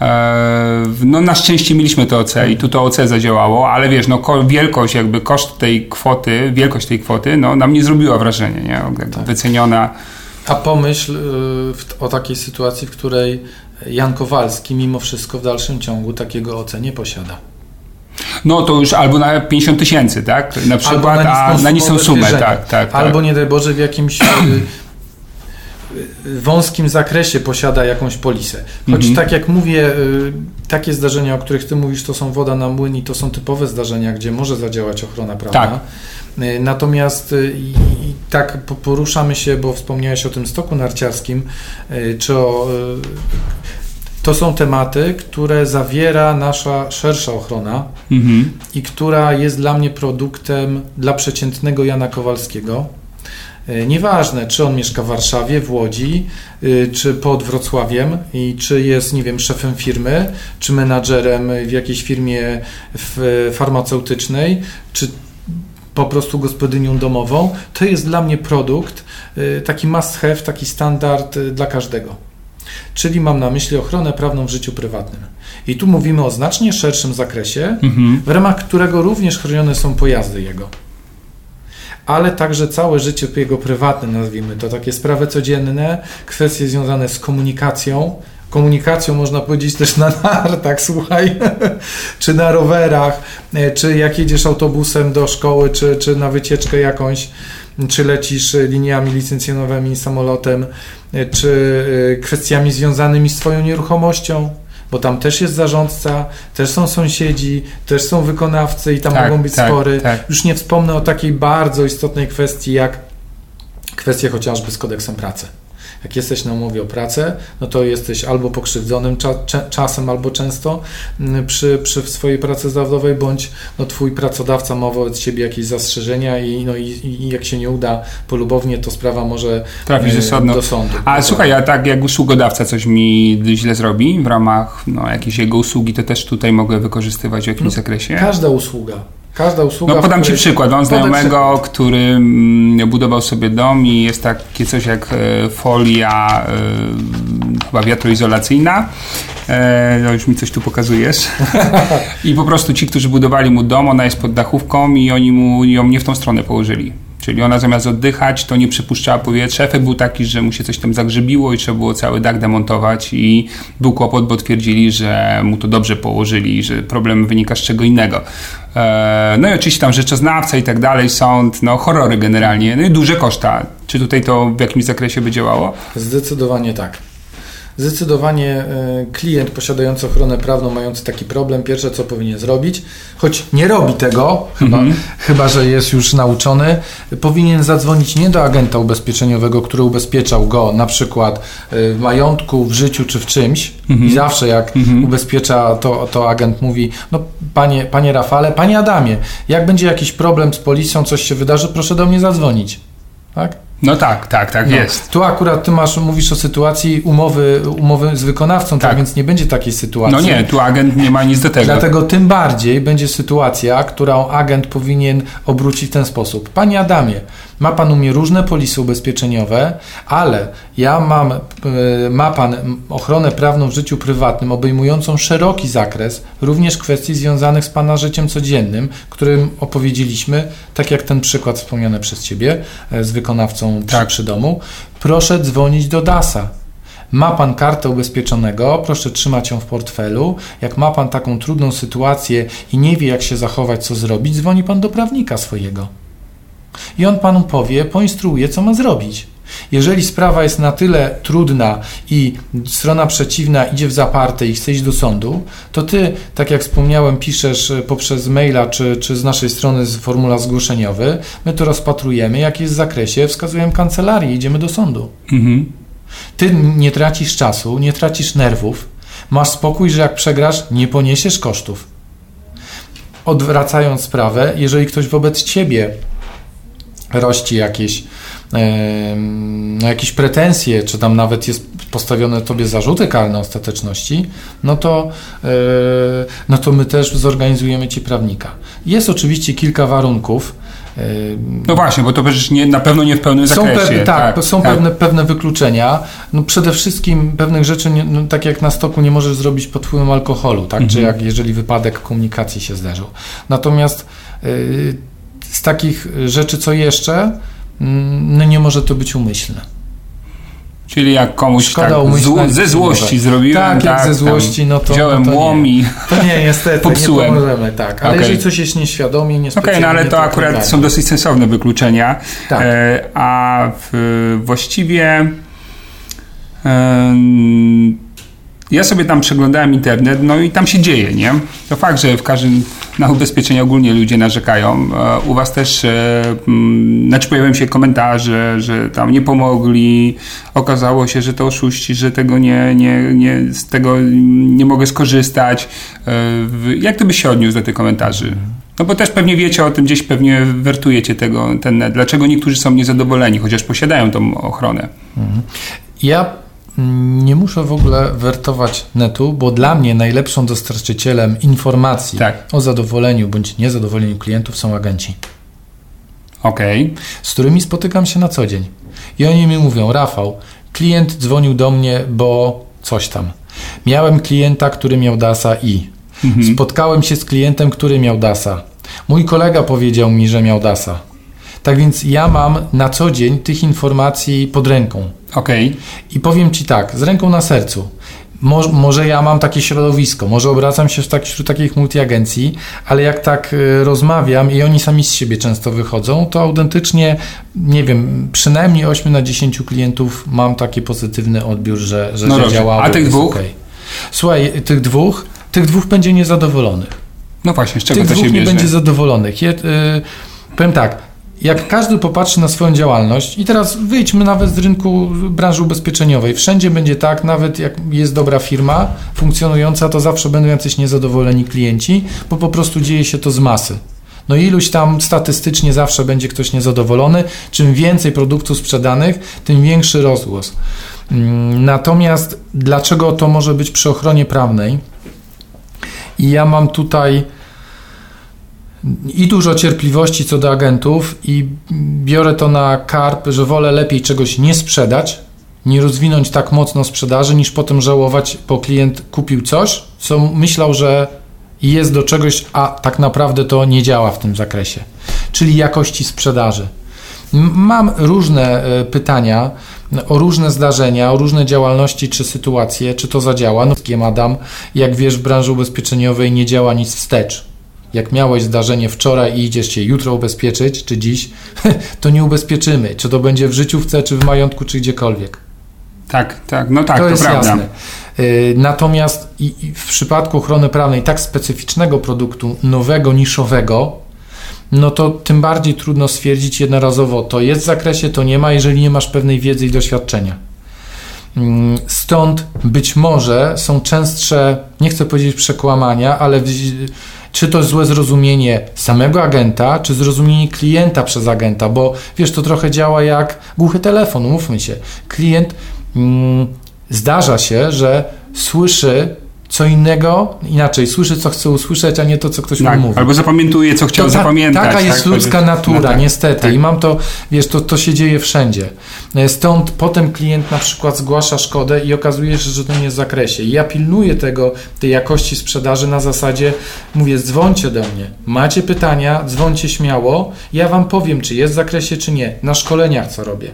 E, no na szczęście mieliśmy to OC i tu to OC zadziałało, ale wiesz, no wielkość, jakby koszt tej kwoty, wielkość tej kwoty, no nam nie zrobiła wrażenia, nie? Tak. Wyceniona a pomyśl y, o takiej sytuacji, w której Jan Kowalski mimo wszystko w dalszym ciągu takiego OC nie posiada. No to już albo na 50 tysięcy, tak? Na przykład, na a na niższą sumę, tak, tak, tak. Albo nie daj Boże w jakimś y, wąskim zakresie posiada jakąś polisę. Choć mhm. tak jak mówię, takie zdarzenia, o których ty mówisz, to są woda na młyn i to są typowe zdarzenia, gdzie może zadziałać ochrona prawna. Tak. Y, natomiast y, i, i tak poruszamy się, bo wspomniałeś o tym stoku narciarskim, y, czy o to są tematy, które zawiera nasza szersza ochrona mhm. i która jest dla mnie produktem dla przeciętnego Jana Kowalskiego. Nieważne, czy on mieszka w Warszawie, w Łodzi, czy pod Wrocławiem i czy jest, nie wiem, szefem firmy, czy menadżerem w jakiejś firmie farmaceutycznej, czy po prostu gospodynią domową, to jest dla mnie produkt, y, taki must have, taki standard dla każdego. Czyli mam na myśli ochronę prawną w życiu prywatnym. I tu mówimy o znacznie szerszym zakresie, mhm. w ramach którego również chronione są pojazdy jego. Ale także całe życie jego prywatne, nazwijmy to, takie sprawy codzienne, kwestie związane z komunikacją, komunikacją, można powiedzieć też na nartach, słuchaj, <laughs> czy na rowerach, e, czy jak jedziesz autobusem do szkoły, czy, czy na wycieczkę jakąś, czy lecisz liniami licencjonowymi, samolotem, e, czy e, kwestiami związanymi z Twoją nieruchomością bo tam też jest zarządca, też są sąsiedzi, też są wykonawcy i tam tak, mogą być tak, spory. Tak. Już nie wspomnę o takiej bardzo istotnej kwestii, jak kwestie chociażby z kodeksem pracy jak jesteś na umowie o pracę, no to jesteś albo pokrzywdzonym cza, czasem, albo często mm, przy, przy swojej pracy zawodowej, bądź no, twój pracodawca ma wobec ciebie jakieś zastrzeżenia i, no, i, i jak się nie uda polubownie, to sprawa może trafić do, sądu. do sądu. A słuchaj, a tak jak usługodawca coś mi źle zrobi w ramach no, jakiejś jego usługi, to też tutaj mogę wykorzystywać w jakimś no, zakresie? Każda usługa. Każda usługa. No podam Ci przykład. Mam znajomego, który mm, budował sobie dom i jest takie coś jak e, folia e, chyba wiatroizolacyjna. E, no już mi coś tu pokazujesz. <laughs> I po prostu ci, którzy budowali mu dom, ona jest pod dachówką i oni mu ją nie w tą stronę położyli. Czyli ona zamiast oddychać, to nie przypuszczała powietrza. Efekt był taki, że mu się coś tam zagrzebiło i trzeba było cały dach demontować i był kłopot, bo twierdzili, że mu to dobrze położyli, że problem wynika z czego innego. E, no i oczywiście tam rzeczoznawca i tak dalej, sąd, no horrory generalnie, no i duże koszta. Czy tutaj to w jakimś zakresie by działało? Zdecydowanie tak. Zdecydowanie e, klient posiadający ochronę prawną, mający taki problem, pierwsze co powinien zrobić, choć nie robi tego, chyba, mhm. chyba że jest już nauczony, powinien zadzwonić nie do agenta ubezpieczeniowego, który ubezpieczał go na przykład w majątku, w życiu czy w czymś mhm. i zawsze jak mhm. ubezpiecza, to, to agent mówi, no panie, panie Rafale, panie Adamie, jak będzie jakiś problem z policją, coś się wydarzy, proszę do mnie zadzwonić. Tak? No tak, tak, tak no. jest. Tu akurat ty masz, mówisz o sytuacji umowy, umowy z wykonawcą, tak. tak więc nie będzie takiej sytuacji. No nie, tu agent nie ma nic do tego. Dlatego tym bardziej będzie sytuacja, którą agent powinien obrócić w ten sposób. Panie Adamie, ma Pan u mnie różne polisy ubezpieczeniowe, ale ja mam, e, ma Pan ochronę prawną w życiu prywatnym obejmującą szeroki zakres, również kwestii związanych z Pana życiem codziennym, którym opowiedzieliśmy, tak jak ten przykład wspomniany przez Ciebie e, z wykonawcą przy, tak. przy domu. Proszę dzwonić do DASA. Ma Pan kartę ubezpieczonego, proszę trzymać ją w portfelu. Jak ma Pan taką trudną sytuację i nie wie, jak się zachować, co zrobić, dzwoni Pan do prawnika swojego i on panu powie, poinstruuje, co ma zrobić. Jeżeli sprawa jest na tyle trudna i strona przeciwna idzie w zaparte i chce iść do sądu, to ty, tak jak wspomniałem, piszesz e, poprzez maila czy, czy z naszej strony z formularz zgłoszeniowy, my to rozpatrujemy, jak jest w zakresie, wskazujemy kancelarię, idziemy do sądu. Mhm. Ty nie tracisz czasu, nie tracisz nerwów, masz spokój, że jak przegrasz, nie poniesiesz kosztów. Odwracając sprawę, jeżeli ktoś wobec ciebie rości jakieś, no jakieś pretensje, czy tam nawet jest postawione tobie zarzuty karne ostateczności, no to, e, no to my też zorganizujemy ci prawnika. Jest oczywiście kilka warunków. No właśnie, bo to przecież nie, na pewno nie w pełnym są zakresie. Pewne, tak, tak, są tak. Pewne, pewne wykluczenia. No przede wszystkim pewnych rzeczy, nie, no tak jak na stoku, nie możesz zrobić pod wpływem alkoholu, tak? Mhm. Czy jak jeżeli wypadek komunikacji się zdarzył. Natomiast yy, z takich rzeczy, co jeszcze, mm, no nie może to być umyślne. Czyli jak komuś Szkoda tak ze złości zrobiłem, tak, tak, jak ze złości, no to wziąłem no to łom i To nie, niestety, popsułem. nie pomożemy, tak. Ale okay. jeżeli coś jest nieświadomie, nie Okej, okay, no ale to, to akurat są dosyć sensowne wykluczenia. Tak. E, a w, właściwie e, ja sobie tam przeglądałem internet, no i tam się dzieje, nie? To fakt, że w każdym, na ubezpieczenia ogólnie ludzie narzekają. E, u was też, e, mm, znaczy pojawiają się komentarze, że tam nie pomogli, okazało się, że to oszuści, że tego nie, nie, nie, z tego nie mogę skorzystać. E, jak ty byś się odniósł do tych komentarzy? No bo też pewnie wiecie o tym, gdzieś pewnie wertujecie tego, ten, dlaczego niektórzy są niezadowoleni, chociaż posiadają tą ochronę. Ja nie muszę w ogóle wertować netu, bo dla mnie najlepszą dostarczycielem informacji tak. o zadowoleniu bądź niezadowoleniu klientów są agenci. Okej. Okay. Z którymi spotykam się na co dzień. I oni mi mówią, Rafał, klient dzwonił do mnie, bo coś tam. Miałem klienta, który miał DASA i. Mhm. Spotkałem się z klientem, który miał DASA. Mój kolega powiedział mi, że miał DASA. Tak więc ja mam na co dzień tych informacji pod ręką. Okej. Okay. I powiem Ci tak, z ręką na sercu. Może, może, ja mam takie środowisko, może obracam się tak, wśród takich multiagencji, ale jak tak y, rozmawiam i oni sami z siebie często wychodzą, to autentycznie, nie wiem, przynajmniej 8 na 10 klientów mam taki pozytywny odbiór, że, że, no że działało. A tych dwóch? Okay. Słuchaj, tych dwóch, tych dwóch będzie niezadowolonych. No właśnie, z czego tych to się dwóch nie będzie zadowolonych. Je, y, powiem tak, jak każdy popatrzy na swoją działalność i teraz wyjdźmy nawet z rynku branży ubezpieczeniowej, wszędzie będzie tak, nawet jak jest dobra firma funkcjonująca, to zawsze będą jacyś niezadowoleni klienci, bo po prostu dzieje się to z masy. No iluś tam statystycznie zawsze będzie ktoś niezadowolony. Czym więcej produktów sprzedanych, tym większy rozgłos. Mm, natomiast dlaczego to może być przy ochronie prawnej? I ja mam tutaj i dużo cierpliwości co do agentów i biorę to na karp, że wolę lepiej czegoś nie sprzedać, nie rozwinąć tak mocno sprzedaży, niż potem żałować, bo klient kupił coś, co myślał, że jest do czegoś, a tak naprawdę to nie działa w tym zakresie, czyli jakości sprzedaży. Mam różne e, pytania o różne zdarzenia, o różne działalności czy sytuacje, czy to zadziała. No, Adam, jak wiesz, w branży ubezpieczeniowej nie działa nic wstecz jak miałeś zdarzenie wczoraj i idziesz się jutro ubezpieczyć, czy dziś, <laughs> to nie ubezpieczymy. Czy to będzie w życiówce, czy w majątku, czy gdziekolwiek. Tak, tak, no tak, to, to jest prawda. jasne. Y, natomiast w przypadku ochrony prawnej tak specyficznego produktu, nowego, niszowego, no to tym bardziej trudno stwierdzić jednorazowo, to jest w zakresie, to nie ma, jeżeli nie masz pewnej wiedzy i doświadczenia. Mm, Stąd być może są częstsze, nie chcę powiedzieć przekłamania, ale czy to złe zrozumienie samego agenta, czy zrozumienie klienta przez agenta, bo wiesz, to trochę działa jak głuchy telefon, mówmy się. Klient mm, zdarza się, że słyszy co innego, inaczej, słyszy co chce usłyszeć, a nie to, co ktoś Tak, mu mówi. albo zapamiętuje, co chciał ta- zapamiętać. Taka jest tak? ludzka natura, No tak, niestety. tak. I mam to, wiesz, to, to się dzieje wszędzie. E, Stąd potem klient na przykład zgłasza szkodę i okazuje się, że to nie jest w zakresie. I ja pilnuję tego, tej jakości sprzedaży na zasadzie, mówię, dzwońcie do mnie. Macie pytania, dzwońcie śmiało. Ja wam powiem, czy jest w zakresie, czy nie. Na szkoleniach co robię.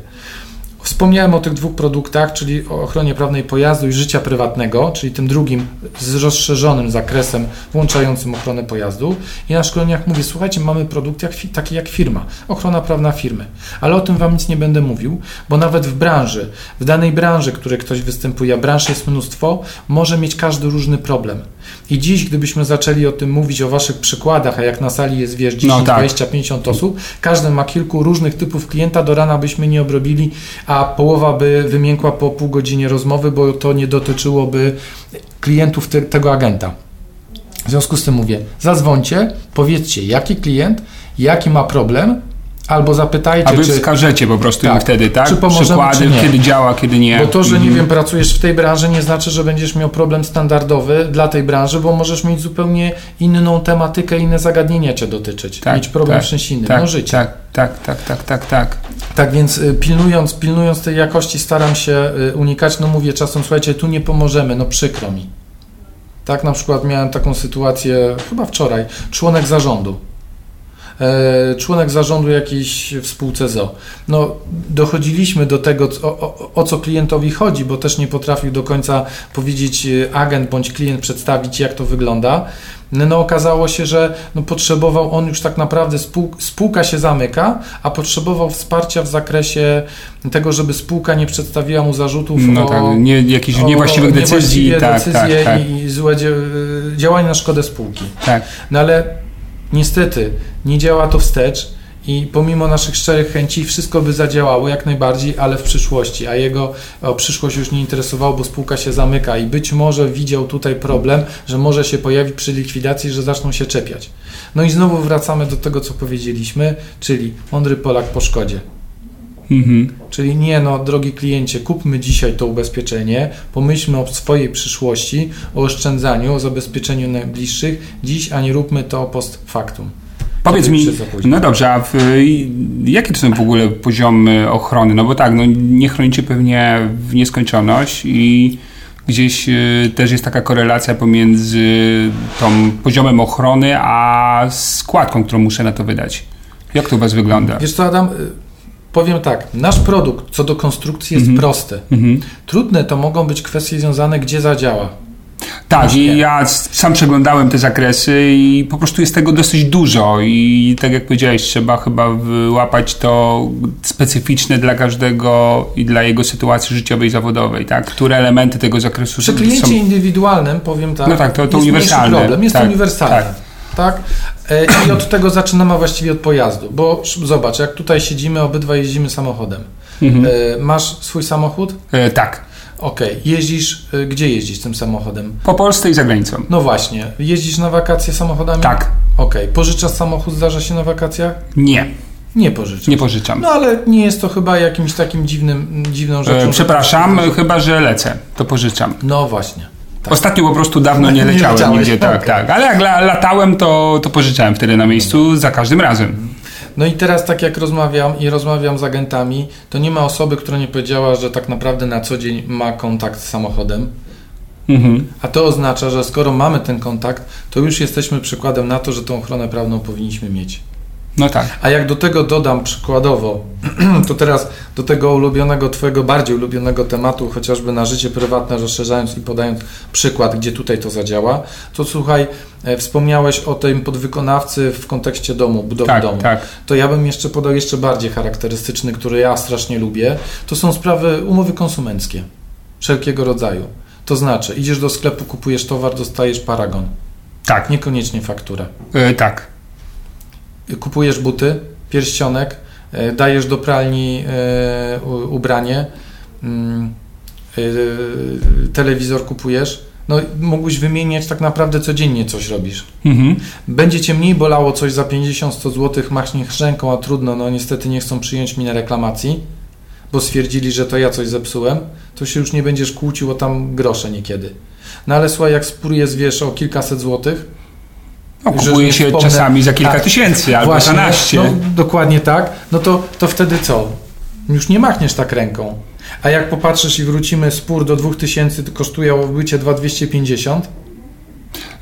Wspomniałem o tych dwóch produktach, czyli o ochronie prawnej pojazdu i życia prywatnego, czyli tym drugim z rozszerzonym zakresem włączającym ochronę pojazdu. I na szkoleniach mówię, słuchajcie, mamy produkt jak, taki jak firma, ochrona prawna firmy. Ale o tym Wam nic nie będę mówił, bo nawet w branży, w danej branży, w której ktoś występuje, a branż jest mnóstwo, może mieć każdy różny problem. I dziś, gdybyśmy zaczęli o tym mówić, o Waszych przykładach, a jak na sali jest, wiesz, 10, No tak. 20, 50 osób, każdy ma kilku różnych typów klienta, do rana byśmy nie obrobili, a połowa by wymiękła po pół godzinie rozmowy, bo to nie dotyczyłoby klientów te, tego agenta. W związku z tym mówię, zadzwońcie, powiedzcie, jaki klient, jaki ma problem, albo zapytajcie, A wy czy... wskażecie po prostu im Tak. wtedy, tak? Czy pomożemy, Przykłady, czy nie. kiedy działa, kiedy nie. Bo to, że nie Mhm. wiem, pracujesz w tej branży, nie znaczy, że będziesz miał problem standardowy dla tej branży, bo możesz mieć zupełnie inną tematykę, inne zagadnienia cię dotyczyć. Tak, mieć problem tak, czymś innym. Tak, no życie. tak, tak, tak, tak, tak, tak. Tak więc y, pilnując, pilnując tej jakości staram się y, unikać, no mówię czasem, słuchajcie, tu nie pomożemy, no przykro mi. Tak na przykład miałem taką sytuację chyba wczoraj, członek zarządu. E, członek zarządu jakiejś w spółce ZO. No, dochodziliśmy do tego, o, o, o co klientowi chodzi, bo też nie potrafił do końca powiedzieć y, agent bądź klient, przedstawić, jak to wygląda. No, no okazało się, że no, potrzebował on już tak naprawdę, spół, spółka się zamyka, a potrzebował wsparcia w zakresie tego, żeby spółka nie przedstawiła mu zarzutów No o, tak, nie, jakichś o niewłaściwych decyzji, niewłaściwie tak, decyzje tak, tak, i, i złe dzia- działania na szkodę spółki. tak. No ale niestety nie działa to wstecz i pomimo naszych szczerych chęci wszystko by zadziałało jak najbardziej, ale w przyszłości, a jego o przyszłość już nie interesowało, bo spółka się zamyka i być może widział tutaj problem, że może się pojawić przy likwidacji, że zaczną się czepiać. No i znowu wracamy do tego, co powiedzieliśmy, czyli mądry Polak po szkodzie. Mhm. Czyli nie, no, drogi kliencie, kupmy dzisiaj to ubezpieczenie, pomyślmy o swojej przyszłości, o oszczędzaniu, o zabezpieczeniu najbliższych dziś, a nie róbmy to post factum. Powiedz mi, no dobrze, a w, jakie to są w ogóle poziomy ochrony? No bo tak, no nie chronicie pewnie w nieskończoność i gdzieś y, też jest taka korelacja pomiędzy tą poziomem ochrony, a składką, którą muszę na to wydać. Jak to u Was wygląda? Wiesz co, Adam, y, powiem tak, nasz produkt co do konstrukcji jest Mhm. prosty. Mhm. Trudne to mogą być kwestie związane, gdzie zadziała. Tak, Właśnie. i ja sam przeglądałem te zakresy i po prostu jest tego dosyć dużo i tak jak powiedziałeś, trzeba chyba wyłapać to specyficzne dla każdego i dla jego sytuacji życiowej i zawodowej, tak? Które elementy tego zakresu Przy są- kliencie są... indywidualnym, powiem tak, No tak, to- to jest problem, jest Tak, uniwersalne. tak. Tak. E, I od tego zaczynamy właściwie od pojazdu, bo zobacz, jak tutaj siedzimy, obydwa jeździmy samochodem. Mhm. E, Masz swój samochód? E, tak, Okej, jeździsz, y, gdzie jeździsz tym samochodem? po Polsce i za granicą. No właśnie, jeździsz na wakacje samochodami? Tak, Okej, pożyczasz samochód, zdarza się na wakacjach? nie, Nie pożyczasz. nie pożyczam. No ale nie jest to chyba jakimś takim dziwnym, dziwną rzeczą. E, że- przepraszam, chyba że lecę, to pożyczam. No właśnie. Tak. Ostatnio po prostu dawno nie Nie leciałem leciałeś, nigdzie, tak, okej. tak. Ale jak la, latałem, to, to pożyczałem wtedy na miejscu za każdym razem. No i teraz tak jak rozmawiam i rozmawiam z agentami, to nie ma osoby, która nie powiedziała, że tak naprawdę na co dzień ma kontakt z samochodem. Mhm. A to oznacza, że skoro mamy ten kontakt, to już jesteśmy przykładem na to, że tą ochronę prawną powinniśmy mieć. No tak. A jak do tego dodam przykładowo, <clears throat> to teraz do tego ulubionego, Twojego bardziej ulubionego tematu, chociażby na życie prywatne, rozszerzając i podając przykład, gdzie tutaj to zadziała, to słuchaj, e, wspomniałeś o tym podwykonawcy w kontekście domu, budowy Tak, domu. tak. To ja bym jeszcze podał jeszcze bardziej charakterystyczny, który ja strasznie lubię. To są sprawy umowy konsumenckie. wszelkiego rodzaju. To znaczy, idziesz do sklepu, kupujesz towar, dostajesz paragon. Tak. Niekoniecznie fakturę. E, tak. Kupujesz buty, pierścionek, e, dajesz do pralni e, ubranie, mm, e, telewizor kupujesz. No, mógłbyś wymieniać tak naprawdę codziennie coś robisz. Mhm. Będzie cię mniej bolało coś za 50-100 zł, machniesz ręką, a trudno, no niestety nie chcą przyjąć mnie na reklamacji, bo stwierdzili, że to ja coś zepsułem, to się już nie będziesz kłócił o tam grosze niekiedy. No ale słuchaj, jak spór jest, wiesz, o kilkaset złotych, No, kupuje się wspomnę- czasami za kilka Tak. tysięcy albo Właśnie, 12. No, dokładnie tak. No to, to wtedy co? Już nie machniesz tak ręką. A jak popatrzysz i wrócimy, spór do 2000 to kosztuje bycie 2250,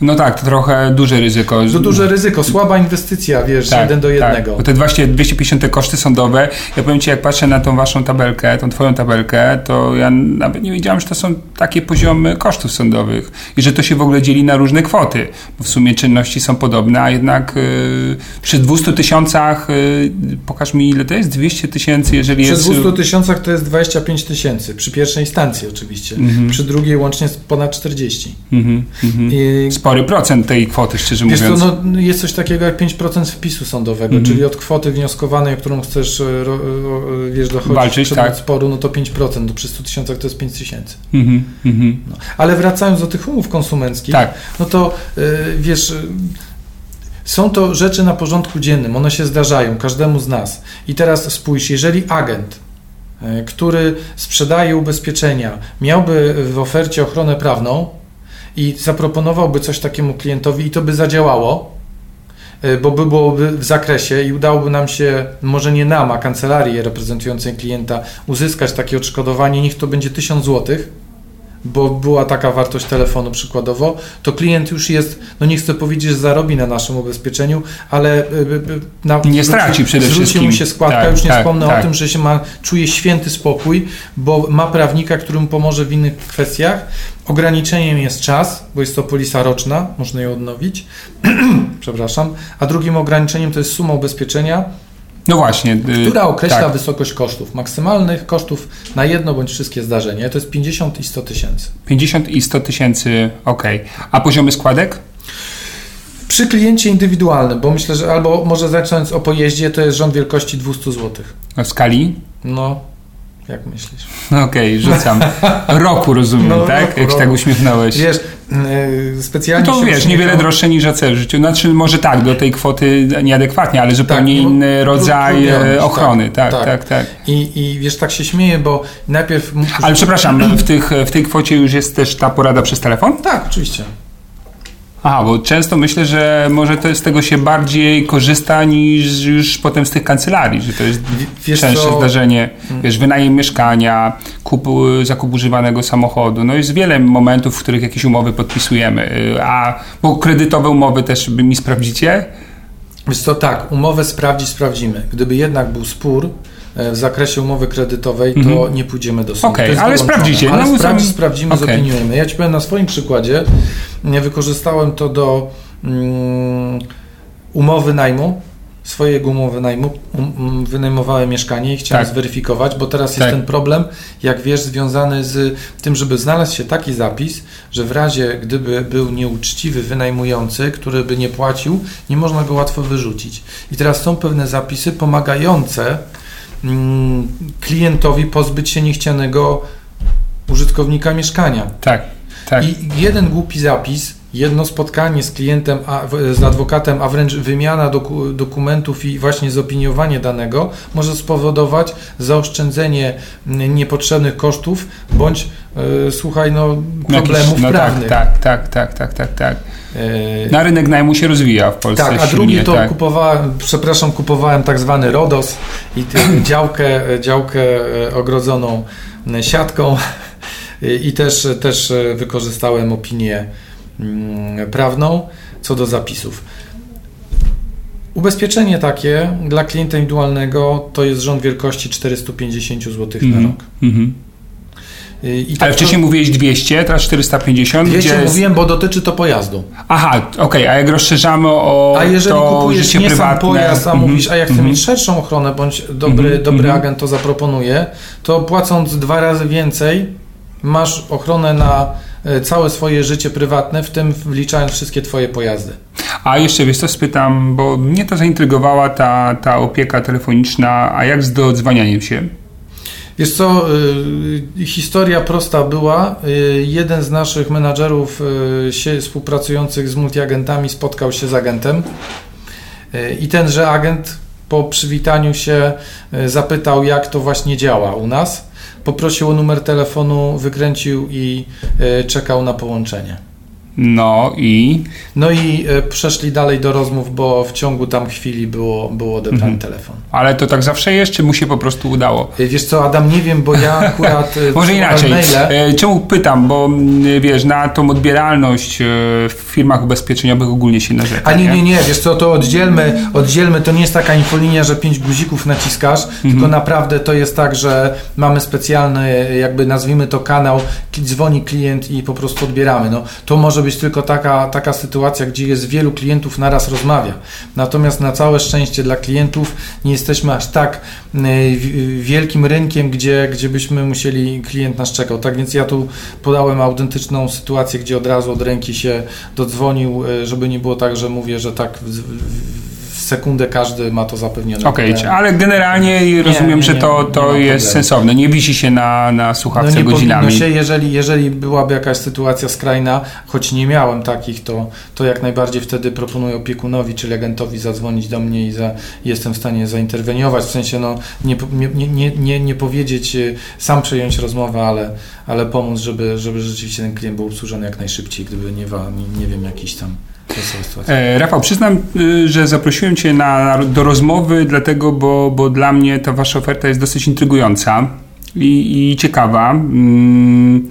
No tak, to trochę duże ryzyko. to duże ryzyko, słaba inwestycja, wiesz, Tak, jeden do jednego. Tak. Bo te 200, 250 te koszty sądowe, ja powiem Ci, jak patrzę na tą Waszą tabelkę, tą Twoją tabelkę, to ja nawet nie wiedziałem, że to są takie poziomy kosztów sądowych i że to się w ogóle dzieli na różne kwoty. Bo w sumie czynności są podobne, a jednak yy, przy 200 tysiącach, yy, pokaż mi ile to jest? 200 tysięcy, jeżeli Przy jest... 200 tysiącach to jest 25 tysięcy, przy pierwszej instancji oczywiście. Mhm. Przy drugiej łącznie jest ponad 40. Mhm, mhm. I, Spory procent tej kwoty, szczerze wiesz mówiąc. no, jest coś takiego jak 5% wpisu sądowego, Mhm. czyli od kwoty wnioskowanej, o którą chcesz e, ro, ro, wiesz, dochodzić Walczyć, przedmiot tak. sporu, no to 5%, to przy 100 tysiącach to jest 5 tysięcy. Mhm, mhm. No. Ale wracając do tych umów konsumenckich, Tak. no to wiesz, są to rzeczy na porządku dziennym, one się zdarzają każdemu z nas. I teraz spójrz, jeżeli agent, który sprzedaje ubezpieczenia, miałby w ofercie ochronę prawną i zaproponowałby coś takiemu klientowi i to by zadziałało, y, bo by byłoby w zakresie i udałoby nam się, może nie nam, a kancelarii reprezentującej klienta, uzyskać takie odszkodowanie, niech to będzie 1000 złotych, bo była taka wartość telefonu przykładowo, to klient już jest, no nie chcę powiedzieć, że zarobi na naszym ubezpieczeniu, ale y, y, na, Nie straci przede zwróci wszystkim. mu się składka, Tak, już nie tak, wspomnę tak. o tym, że się ma, czuje święty spokój, bo ma prawnika, który mu pomoże w innych kwestiach. Ograniczeniem jest czas, bo jest to polisa roczna, można ją odnowić, <clears throat> przepraszam, a drugim ograniczeniem to jest suma ubezpieczenia, No właśnie. y, która określa tak. wysokość kosztów, maksymalnych kosztów na jedno bądź wszystkie zdarzenia. To jest 50 i 100 tysięcy. 50 i 100 tysięcy, ok. A poziomy składek? Przy kliencie indywidualnym, bo myślę, że albo może zacząć o pojeździe, to jest rząd wielkości 200 zł. W skali? No, jak myślisz? Okej, rzucam. Roku rozumiem, No, tak? roku, Jak się tak uśmiechnąłeś. Wiesz, yy, specjalnie No to wiesz, niewiele droższe niż AC w życiu. Znaczy może tak, do tej kwoty nieadekwatnie, ale zupełnie Tak, no, inny rodzaj trudno, e, tak, ochrony. Tak, tak. tak, tak. I, I wiesz, tak się śmieję, bo najpierw... Ale przepraszam, w, tych, w tej kwocie już jest też ta porada przez telefon? Tak, oczywiście. Aha, bo często myślę, że może to z tego się bardziej korzysta niż już potem z tych kancelarii, że to jest Wiesz częstsze co, zdarzenie, wiesz, wynajem mieszkania, kup, zakup używanego samochodu. No jest wiele momentów, w których jakieś umowy podpisujemy. Y, A bo kredytowe umowy też by mi sprawdzicie? Wiesz co, tak, umowę sprawdzić, sprawdzimy. Gdyby jednak był spór w zakresie umowy kredytowej, to Mhm. nie pójdziemy do sądu. Okej, jest ale sprawdzicie. Ale No, sprawdzić, sam- sprawdzimy, okej. zopiniujemy. Ja Ci powiem na swoim przykładzie, nie wykorzystałem to do mm, umowy najmu, swojego umowy najmu, um, um, wynajmowałem mieszkanie i chciałem Tak. zweryfikować, bo teraz jest Tak. ten problem, jak wiesz, związany z tym, żeby znalazł się taki zapis, że w razie gdyby był nieuczciwy wynajmujący, który by nie płacił, nie można go łatwo wyrzucić. I teraz są pewne zapisy pomagające klientowi pozbyć się niechcianego użytkownika mieszkania. Tak, tak. I jeden głupi zapis, jedno spotkanie z klientem, z adwokatem, a wręcz wymiana doku, dokumentów i właśnie zopiniowanie danego może spowodować zaoszczędzenie mm, niepotrzebnych kosztów bądź, e, słuchaj, no, problemów Jakiś- no prawnych. Tak, tak, tak, tak, tak, tak, tak. E, Na rynek najmu się rozwija w Polsce tak, a silnie, drugi to tak. kupowałem, przepraszam, kupowałem tak zwany RODOS i <clears throat> działkę, działkę e, ogrodzoną e, siatką i też, też e, wykorzystałem opinię mm, prawną co do zapisów. Ubezpieczenie takie dla klienta indywidualnego to jest rząd wielkości 450 zł na Mhm, rok. mhm. I i Ale tak wcześniej mówiłeś 200, teraz 450. 200 gdzie mówiłem, bo dotyczy to pojazdu. Aha, okej, a jak rozszerzamy o A jeżeli to kupujesz nie prywatne... sam pojazd, a Mhm, mówisz, a ja chcę mhm. mieć szerszą ochronę, bądź dobry, Mhm, dobry mhm. agent to zaproponuje, to płacąc dwa razy więcej, masz ochronę na e, całe swoje życie prywatne, w tym wliczając wszystkie twoje pojazdy. A jeszcze wiesz co, spytam, bo mnie to zaintrygowała ta, ta opieka telefoniczna, a jak z dodzwanianiem się? Wiesz co, y, historia prosta była. Y, jeden z naszych menadżerów y, współpracujących z multiagentami spotkał się z agentem i tenże agent po przywitaniu się zapytał, jak to właśnie działa u nas. Poprosił o numer telefonu, wykręcił i czekał na połączenie. No i? No i e, przeszli dalej do rozmów, bo w ciągu tam chwili było, było odebrany mhm. telefon. Ale to tak zawsze jest, czy mu się po prostu udało? E, wiesz co, Adam, nie wiem, bo ja <laughs> akurat... E, Może inaczej. Maile... Czemu pytam, bo wiesz, na tą odbieralność w firmach ubezpieczeniowych ogólnie się narzeka. A nie, nie, nie, wiesz co, to oddzielmy, oddzielmy, to nie jest taka infolinia, że pięć guzików naciskasz, mhm. tylko naprawdę to jest tak, że mamy specjalny, jakby nazwijmy to kanał, dzwoni klient i po prostu odbieramy. No, to może być tylko taka, taka sytuacja, gdzie jest wielu klientów naraz rozmawia. Natomiast na całe szczęście dla klientów nie jesteśmy aż tak e, wielkim rynkiem, gdzie, gdzie byśmy musieli, klient nas czekał. Tak więc ja tu podałem autentyczną sytuację, gdzie od razu od ręki się dodzwonił, e, żeby nie było tak, że mówię, że tak sekundę każdy ma to zapewnione. Okej, okay, ale generalnie rozumiem, nie, nie, że to, to jest sensowne. Nie wisi się na, na słuchawce no nie godzinami. się, jeżeli, jeżeli byłaby jakaś sytuacja skrajna, choć nie miałem takich, to, to jak najbardziej wtedy proponuję opiekunowi, czyli agentowi zadzwonić do mnie i za, jestem w stanie zainterweniować. W sensie no, nie, nie, nie, nie, nie powiedzieć, y, sam przejąć rozmowę, ale, ale pomóc, żeby, żeby rzeczywiście ten klient był obsłużony jak najszybciej, gdyby nie, nie, nie wiem, jakiś tam E, Rafał, przyznam, y, że zaprosiłem Cię na, do rozmowy, dlatego, bo, bo dla mnie ta Wasza oferta jest dosyć intrygująca i, i ciekawa. Mm,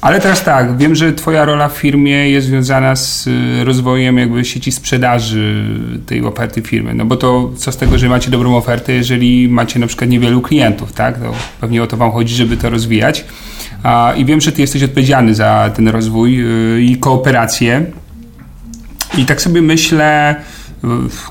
ale teraz tak, wiem, że Twoja rola w firmie jest związana z y, rozwojem jakby sieci sprzedaży tej oferty firmy. No bo to co z tego, że macie dobrą ofertę, jeżeli macie na przykład niewielu klientów, tak? To pewnie o to Wam chodzi, żeby to rozwijać. I wiem, że Ty jesteś odpowiedzialny za ten rozwój y, i kooperację i tak sobie myślę,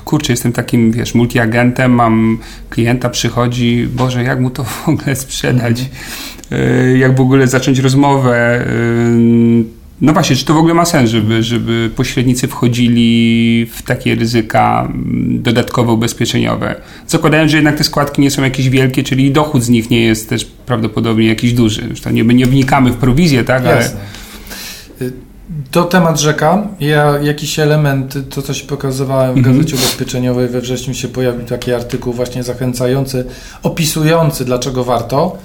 kurczę, jestem takim, wiesz, multiagentem, mam klienta, przychodzi, Boże, jak mu to w ogóle sprzedać? Mm. Jak w ogóle zacząć rozmowę? Y, no właśnie, czy to w ogóle ma sens, żeby, żeby pośrednicy wchodzili w takie ryzyka mm, dodatkowe ubezpieczeniowe? Zakładając, że jednak te składki nie są jakieś wielkie, czyli dochód z nich nie jest też prawdopodobnie jakiś duży. Zresztą nie, nie wnikamy w prowizję, tak? Jasne. Ale to temat rzeka. Ja, jakiś element, to co się pokazywałem w mhm. Gazecie Ubezpieczeniowej we wrześniu się pojawił taki artykuł właśnie zachęcający, opisujący dlaczego warto.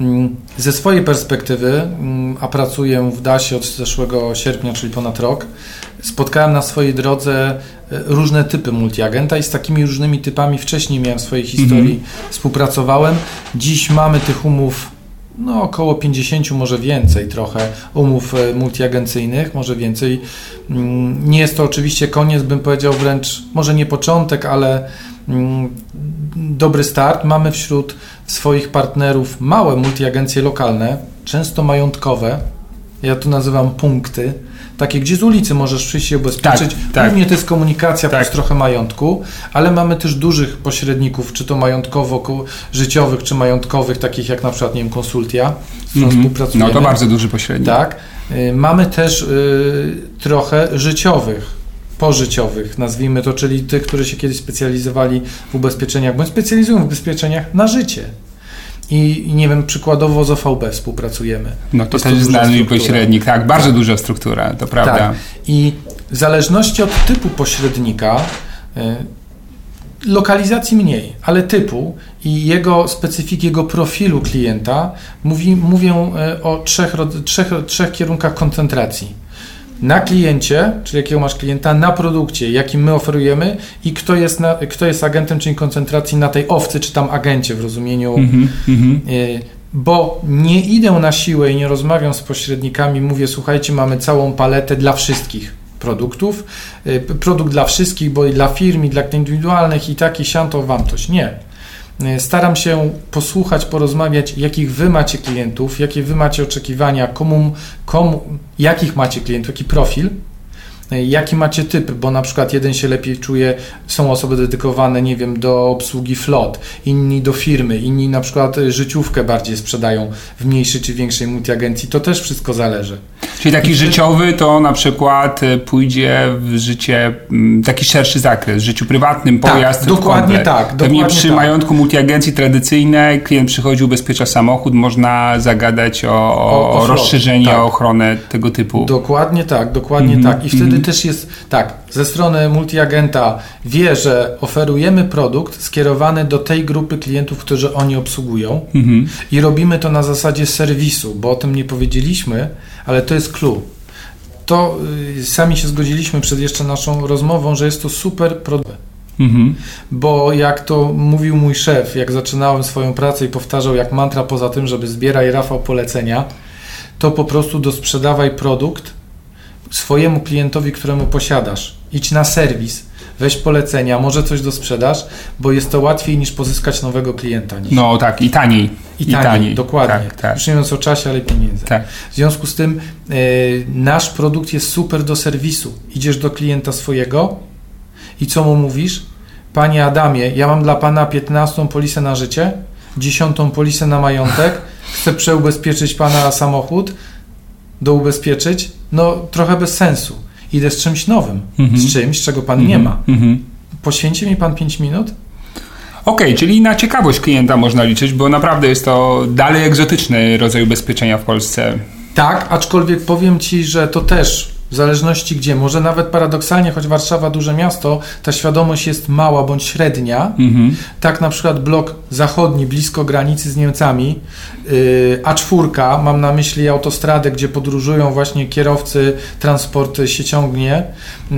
Mm, ze swojej perspektywy, mm, a pracuję w DASie od zeszłego sierpnia, czyli ponad rok, spotkałem na swojej drodze e, różne typy multiagenta i z takimi różnymi typami wcześniej miałem w swojej historii, mhm. współpracowałem. Dziś mamy tych umów no około 50, może więcej trochę umów e, multiagencyjnych, może więcej. Mm, nie jest to oczywiście koniec, bym powiedział wręcz, może nie początek, ale mm, dobry start. Mamy wśród swoich partnerów małe multiagencje lokalne, często majątkowe. Ja tu nazywam punkty takie, gdzie z ulicy możesz przyjść się ubezpieczyć. Tak, tak. Głównie to jest komunikacja tak. plus trochę majątku, ale mamy też dużych pośredników, czy to majątkowo-życiowych, czy majątkowych, takich jak na przykład, nie wiem, Konsultia, z którą mm -hmm. współpracujemy. No to bardzo duży pośrednik. Tak. Y, mamy też y, trochę życiowych, pożyciowych, nazwijmy to, czyli tych, którzy się kiedyś specjalizowali w ubezpieczeniach, bądź specjalizują w ubezpieczeniach na życie. I, nie wiem, przykładowo z OVB współpracujemy. No to Jest też znany pośrednik, tak, bardzo duża struktura, to prawda. Tak. I w zależności od typu pośrednika, y, lokalizacji mniej, ale typu i jego specyfiki, jego profilu klienta, mówi, mówią y, o trzech, trzech, trzech kierunkach koncentracji na kliencie, czyli jakiego masz klienta, na produkcie, jakim my oferujemy i kto jest, na, kto jest agentem, czyli koncentracji na tej owcy, czy tam agencie w rozumieniu. Mm -hmm. bo nie idę na siłę i nie rozmawiam z pośrednikami, mówię, słuchajcie, mamy całą paletę dla wszystkich produktów, y, produkt dla wszystkich, bo i dla firm, i dla indywidualnych, i taki, sianto, wam coś. Nie staram się posłuchać, porozmawiać, jakich wy macie klientów, jakie wy macie oczekiwania, komu, komu, jakich macie klientów, jaki profil Jaki macie typ? Bo na przykład jeden się lepiej czuje, są osoby dedykowane, nie wiem, do obsługi flot, inni do firmy, inni na przykład życiówkę bardziej sprzedają w mniejszej czy większej multiagencji. To też wszystko zależy. Czyli taki I życiowy to na przykład y, pójdzie w życie, mm, taki szerszy zakres, w życiu prywatnym, tak, pojazd. Tak, dokładnie tak. Dokładnie Pewnie przy tak. majątku multiagencji tradycyjnej klient przychodzi, ubezpiecza samochód, można zagadać o, o, o rozszerzenie, tak. o ochronę tego typu. Dokładnie tak, dokładnie mm -hmm. tak. I wtedy -hmm. też jest tak, ze strony multiagenta wie, że oferujemy produkt skierowany do tej grupy klientów, którzy oni obsługują -hmm. i robimy to na zasadzie serwisu, bo o tym nie powiedzieliśmy, ale to jest clue. To y, sami się zgodziliśmy przed jeszcze naszą rozmową, że jest to super produkt. Mhm. Bo jak to mówił mój szef, jak zaczynałem swoją pracę i powtarzał jak mantra poza tym, żeby zbieraj Rafał polecenia, to po prostu dosprzedawaj produkt swojemu klientowi, któremu posiadasz. Idź na serwis, weź polecenia, może coś do sprzedaż, bo jest to łatwiej niż pozyskać nowego klienta. Niż... No tak, i taniej. I, I taniej, taniej, dokładnie. Tak, tak. Już nie mówiąc o czasie, ale pieniędzy. Tak. W związku z tym y, nasz produkt jest super do serwisu. Idziesz do klienta swojego i co mu mówisz? Panie Adamie, ja mam dla Pana 15 polisę na życie, 10 polisę na majątek, chcę przeubezpieczyć Pana samochód, doubezpieczyć, no trochę bez sensu. Idę z czymś nowym, z czymś, czego Pan nie ma. Mm -hmm. Poświęci mi Pan 5 minut? Okej, okay, czyli na ciekawość klienta można liczyć, bo naprawdę jest to dalej egzotyczny rodzaj ubezpieczenia w Polsce. Tak, aczkolwiek powiem Ci, że to też w zależności gdzie, może nawet paradoksalnie, choć Warszawa duże miasto, ta świadomość jest mała bądź średnia. Mhm. Tak na przykład blok zachodni, blisko granicy z Niemcami, yy, A4, mam na myśli autostradę, gdzie podróżują właśnie kierowcy, transport się ciągnie, yy,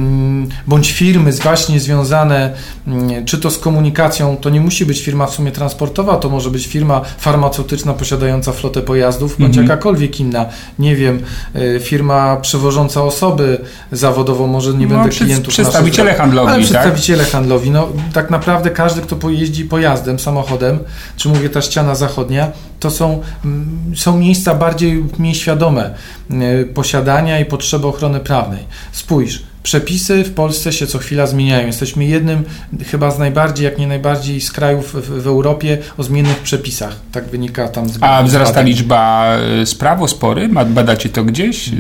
bądź firmy właśnie związane, yy, czy to z komunikacją, to nie musi być firma w sumie transportowa, to może być firma farmaceutyczna posiadająca flotę pojazdów, bądź mhm. jakakolwiek inna, nie wiem, y, firma przewożąca osoby, osoby zawodowo, może nie no, będę przy, klientów Przedstawiciele naszych, handlowi, ale tak? przedstawiciele handlowi. No, tak naprawdę każdy, kto pojeździ pojazdem, samochodem, czy mówię ta ściana zachodnia, to są, mm, są miejsca bardziej mniej świadome y, posiadania i potrzeby ochrony prawnej. Spójrz, Przepisy w Polsce się co chwila zmieniają. Jesteśmy jednym chyba z najbardziej, jak nie najbardziej z krajów w, w Europie o zmiennych przepisach. Tak wynika tam z A wzrasta liczba e, spraw o spory? Badacie to gdzieś? E,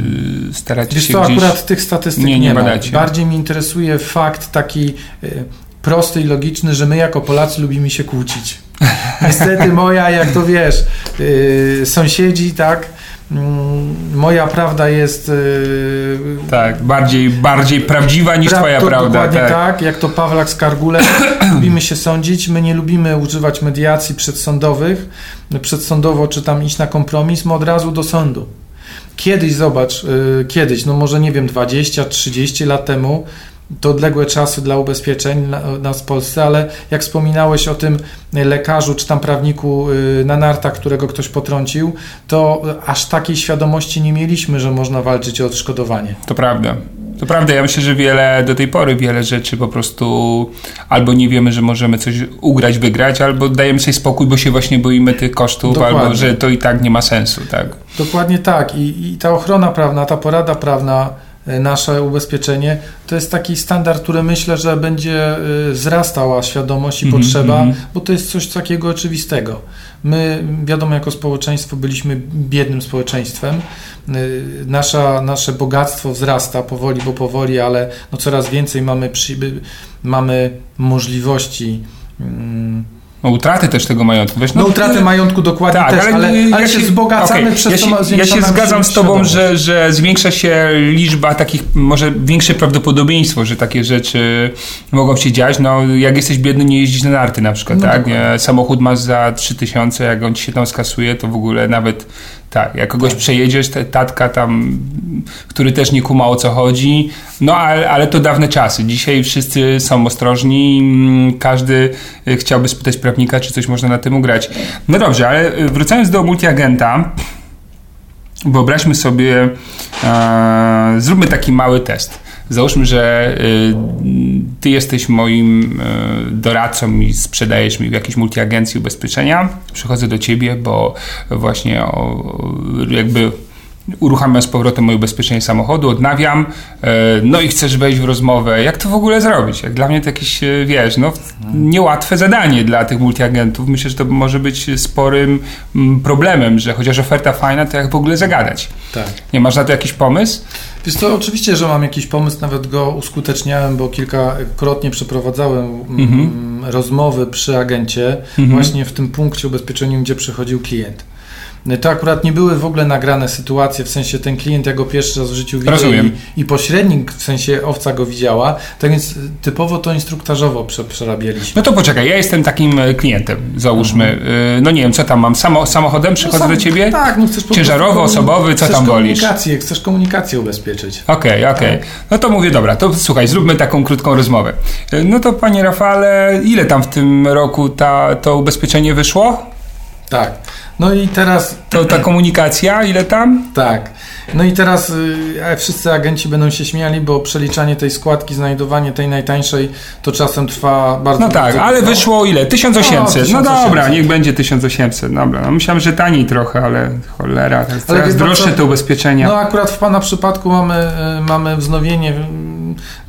staracie Wiesz się co, gdzieś... akurat tych statystyk nie, nie, nie badacie. Bardziej mnie interesuje fakt taki e, prosty i logiczny, że my jako Polacy lubimy się kłócić. <laughs> Niestety moja, jak to wiesz, sąsiedzi, tak, moja prawda jest. Yy, tak, bardziej, bardziej prawdziwa niż pra, Twoja prawda. Dokładnie tak. tak, jak to Pawlak z Kargule. <clears throat> lubimy się sądzić, my nie lubimy używać mediacji przedsądowych, przedsądowo czy tam iść na kompromis, my od razu do sądu. Kiedyś, zobacz, yy, kiedyś, no może nie wiem, 20-30 lat temu to odległe czasy dla ubezpieczeń nas w Polsce, ale jak wspominałeś o tym lekarzu czy tam prawniku y, na nartach, którego ktoś potrącił, to aż takiej świadomości nie mieliśmy, że można walczyć o odszkodowanie. To prawda. To prawda, ja myślę, że wiele do tej pory wiele rzeczy po prostu albo nie wiemy, że możemy coś ugrać, wygrać, albo dajemy sobie spokój, bo się właśnie boimy tych kosztów, Dokładnie. albo że to i tak nie ma sensu, tak? Dokładnie tak. I, I ta ochrona prawna, ta porada prawna nasze ubezpieczenie, to jest taki standard, który myślę, że będzie e, wzrastała świadomość i mm -hmm. potrzeba, mhm. bo to jest coś takiego oczywistego. My, wiadomo, jako społeczeństwo byliśmy biednym społeczeństwem. E, nasza, nasze bogactwo wzrasta powoli, bo powoli, ale no coraz więcej mamy, przy, mamy możliwości. Mm, no, utraty też tego majątku. Wiesz, no, no utraty majątku dokładnie tak, też, ale, ale, ale ja się wzbogacamy okay. przez ja się, to Ja się zgadzam z Tobą, że, że zwiększa się liczba takich, może większe prawdopodobieństwo, że takie rzeczy mogą się dziać. No, jak jesteś biedny, nie jeździsz na narty na przykład, no tak? Samochód masz za 3000, jak on ci się tam skasuje, to w ogóle nawet tak, jak kogoś tak. przejedziesz, tatka tam, który też nie kuma o co chodzi, no ale, ale to dawne czasy. Dzisiaj wszyscy są ostrożni, mm, każdy y, chciałby spytać prawnika, czy coś można na tym ugrać. No dobrze, ale y, wracając do multiagenta, wyobraźmy sobie, e, zróbmy taki mały test. Załóżmy, że y, ty jesteś moim y, doradcą i sprzedajesz mi w jakiejś multiagencji ubezpieczenia. Przychodzę do ciebie, bo właśnie jakby uruchamiam z powrotem moje ubezpieczenie samochodu, odnawiam, e, no i chcesz wejść w rozmowę. Jak to w ogóle zrobić? Jak dla mnie to jakieś, e, wiesz, no niełatwe zadanie dla tych multiagentów. Myślę, że to może być sporym mm, problemem, że chociaż oferta fajna, to jak w ogóle zagadać. Tak. Nie masz na to jakiś pomysł? Wiesz to oczywiście, że mam jakiś pomysł, nawet go uskuteczniałem, bo kilkakrotnie przeprowadzałem mm, mhm. rozmowy przy agencie mhm. właśnie w tym punkcie ubezpieczeniu, gdzie przychodził klient. To akurat nie były w ogóle nagrane sytuacje, w sensie ten klient ja go pierwszy raz w życiu widział i, i, pośrednik, w sensie owca go widziała, tak więc typowo to instruktażowo prze, przerabialiśmy. No to poczekaj, ja jestem takim e, klientem, załóżmy, mhm. no nie wiem, co tam mam, Samo, samochodem przychodzę no sam, do ciebie? Tak, no chcesz po Ciężarowy, osobowy, co tam wolisz? komunikację, chcesz komunikację ubezpieczyć. Okej, okay, okej. Okay. Tak. No to mówię, dobra, to słuchaj, zróbmy taką krótką rozmowę. E, no to panie Rafale, ile tam w tym roku ta, to ubezpieczenie wyszło? Tak. No i teraz. To ta <clears throat> komunikacja, ile tam? Tak. No i teraz y, wszyscy agenci będą się śmiali, bo przeliczanie tej składki, znajdowanie tej najtańszej to czasem trwa bardzo No tak, ale wyszło ile? 1800. No, 1800. no dobra, niech będzie 1800. Dobra, no myślałem, że taniej trochę, ale cholera, to jest ale coraz droższe te ubezpieczenia. No akurat w Pana przypadku mamy, y, mamy wznowienie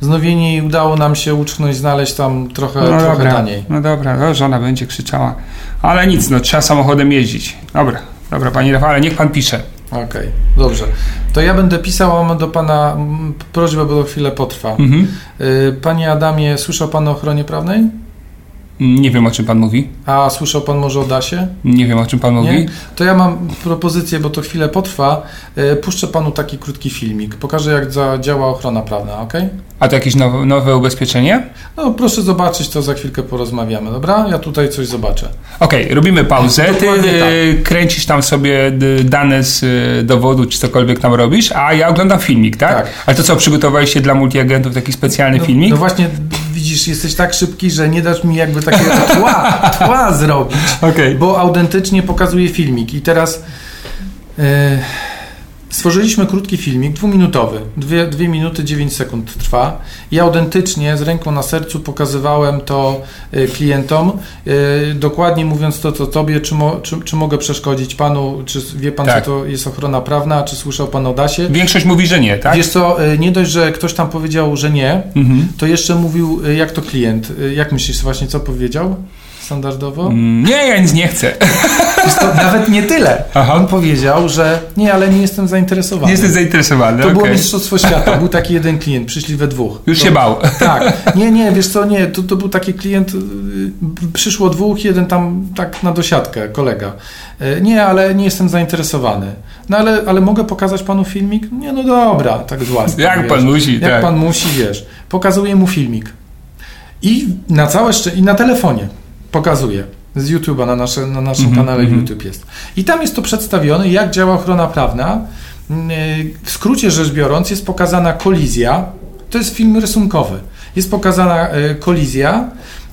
wznowienie i udało nam się uczknąć, znaleźć tam trochę, no trochę dobra, taniej. No dobra, no, żona będzie krzyczała. Ale nic, no trzeba samochodem jeździć. Dobra, dobra, panie Rafale, niech pan pisze. Okej, okay, dobrze. To ja będę pisał, mam do pana prośbę, bo to chwilę potrwa. Mhm. Y, panie Adamie, słyszał pan o ochronie prawnej? Nie wiem, o czym pan mówi. A słyszał pan może o DASie? Nie wiem, o czym pan mówi. Nie? To ja mam propozycję, bo to chwilę potrwa. E, puszczę panu taki krótki filmik. Pokażę, jak działa ochrona prawna, ok? A to jakieś nowe, nowe ubezpieczenie? No, proszę zobaczyć, to za chwilkę porozmawiamy, dobra? Ja tutaj coś zobaczę. Okej, okay, robimy pauzę. Ty tak. kręcisz tam sobie dane z e, dowodu, czy cokolwiek tam robisz, a ja oglądam filmik, tak? Tak. Ale to co, przygotowaliście dla multiagentów taki specjalny no, filmik? No właśnie, widzisz, jesteś tak szybki, że nie dasz mi jakby takiego tła, tła zrobić, okay. bo autentycznie pokazuje filmik. I teraz... Yy, Stworzyliśmy krótki filmik, dwuminutowy, dwie, dwie minuty 9 sekund trwa. Ja autentycznie z ręką na sercu pokazywałem to y, klientom, y, dokładnie mówiąc to, co tobie, czy, mo, czy, czy, mogę przeszkodzić panu, czy wie pan, tak. co to jest ochrona prawna, czy słyszał pan o DASie. Większość mówi, że nie, tak? Wiesz co, y, nie dość, że ktoś tam powiedział, że nie, mhm. to jeszcze mówił, jak to klient. Jak myślisz właśnie, co powiedział? Standardowo? Mm, nie, ja nic nie chcę. <laughs> To nawet nie tyle. Aha. On powiedział, że nie, ale nie jestem zainteresowany. Nie jestem zainteresowany. To okay. było Mistrzostwo Świata. Był taki jeden <laughs> klient, przyszli we dwóch. Już to, się bał. Tak. <laughs> Nie, nie, wiesz co, nie, to, to był taki klient, y, przyszło dwóch, jeden tam tak na dosiadkę, kolega. Y, nie, ale nie jestem zainteresowany. No ale, ale mogę pokazać panu filmik? Nie, no dobra, tak z łaski. Jak wiesz. pan musi, Jak tak. pan musi, wiesz. Pokazuję mu filmik. I na całe szczęście, i na telefonie pokazuje z YouTube'a na, nasze, na naszym mm -hmm, kanale mm -hmm. YouTube jest. I tam jest to przedstawione, jak działa ochrona prawna. Mm, y, w skrócie rzecz biorąc, jest pokazana kolizja. To jest film rysunkowy. Jest pokazana y,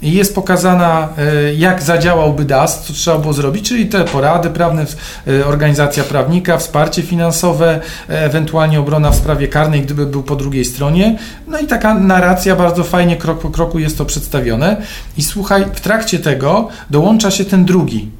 kolizja jest pokazana, e, jak zadziałałby DAS, co trzeba było zrobić, czyli te porady prawne, e, organizacja prawnika, wsparcie finansowe, e, ewentualnie obrona w sprawie karnej, gdyby był po drugiej stronie. No i taka narracja bardzo fajnie krok po kroku jest to przedstawione. I słuchaj, w trakcie tego dołącza się ten drugi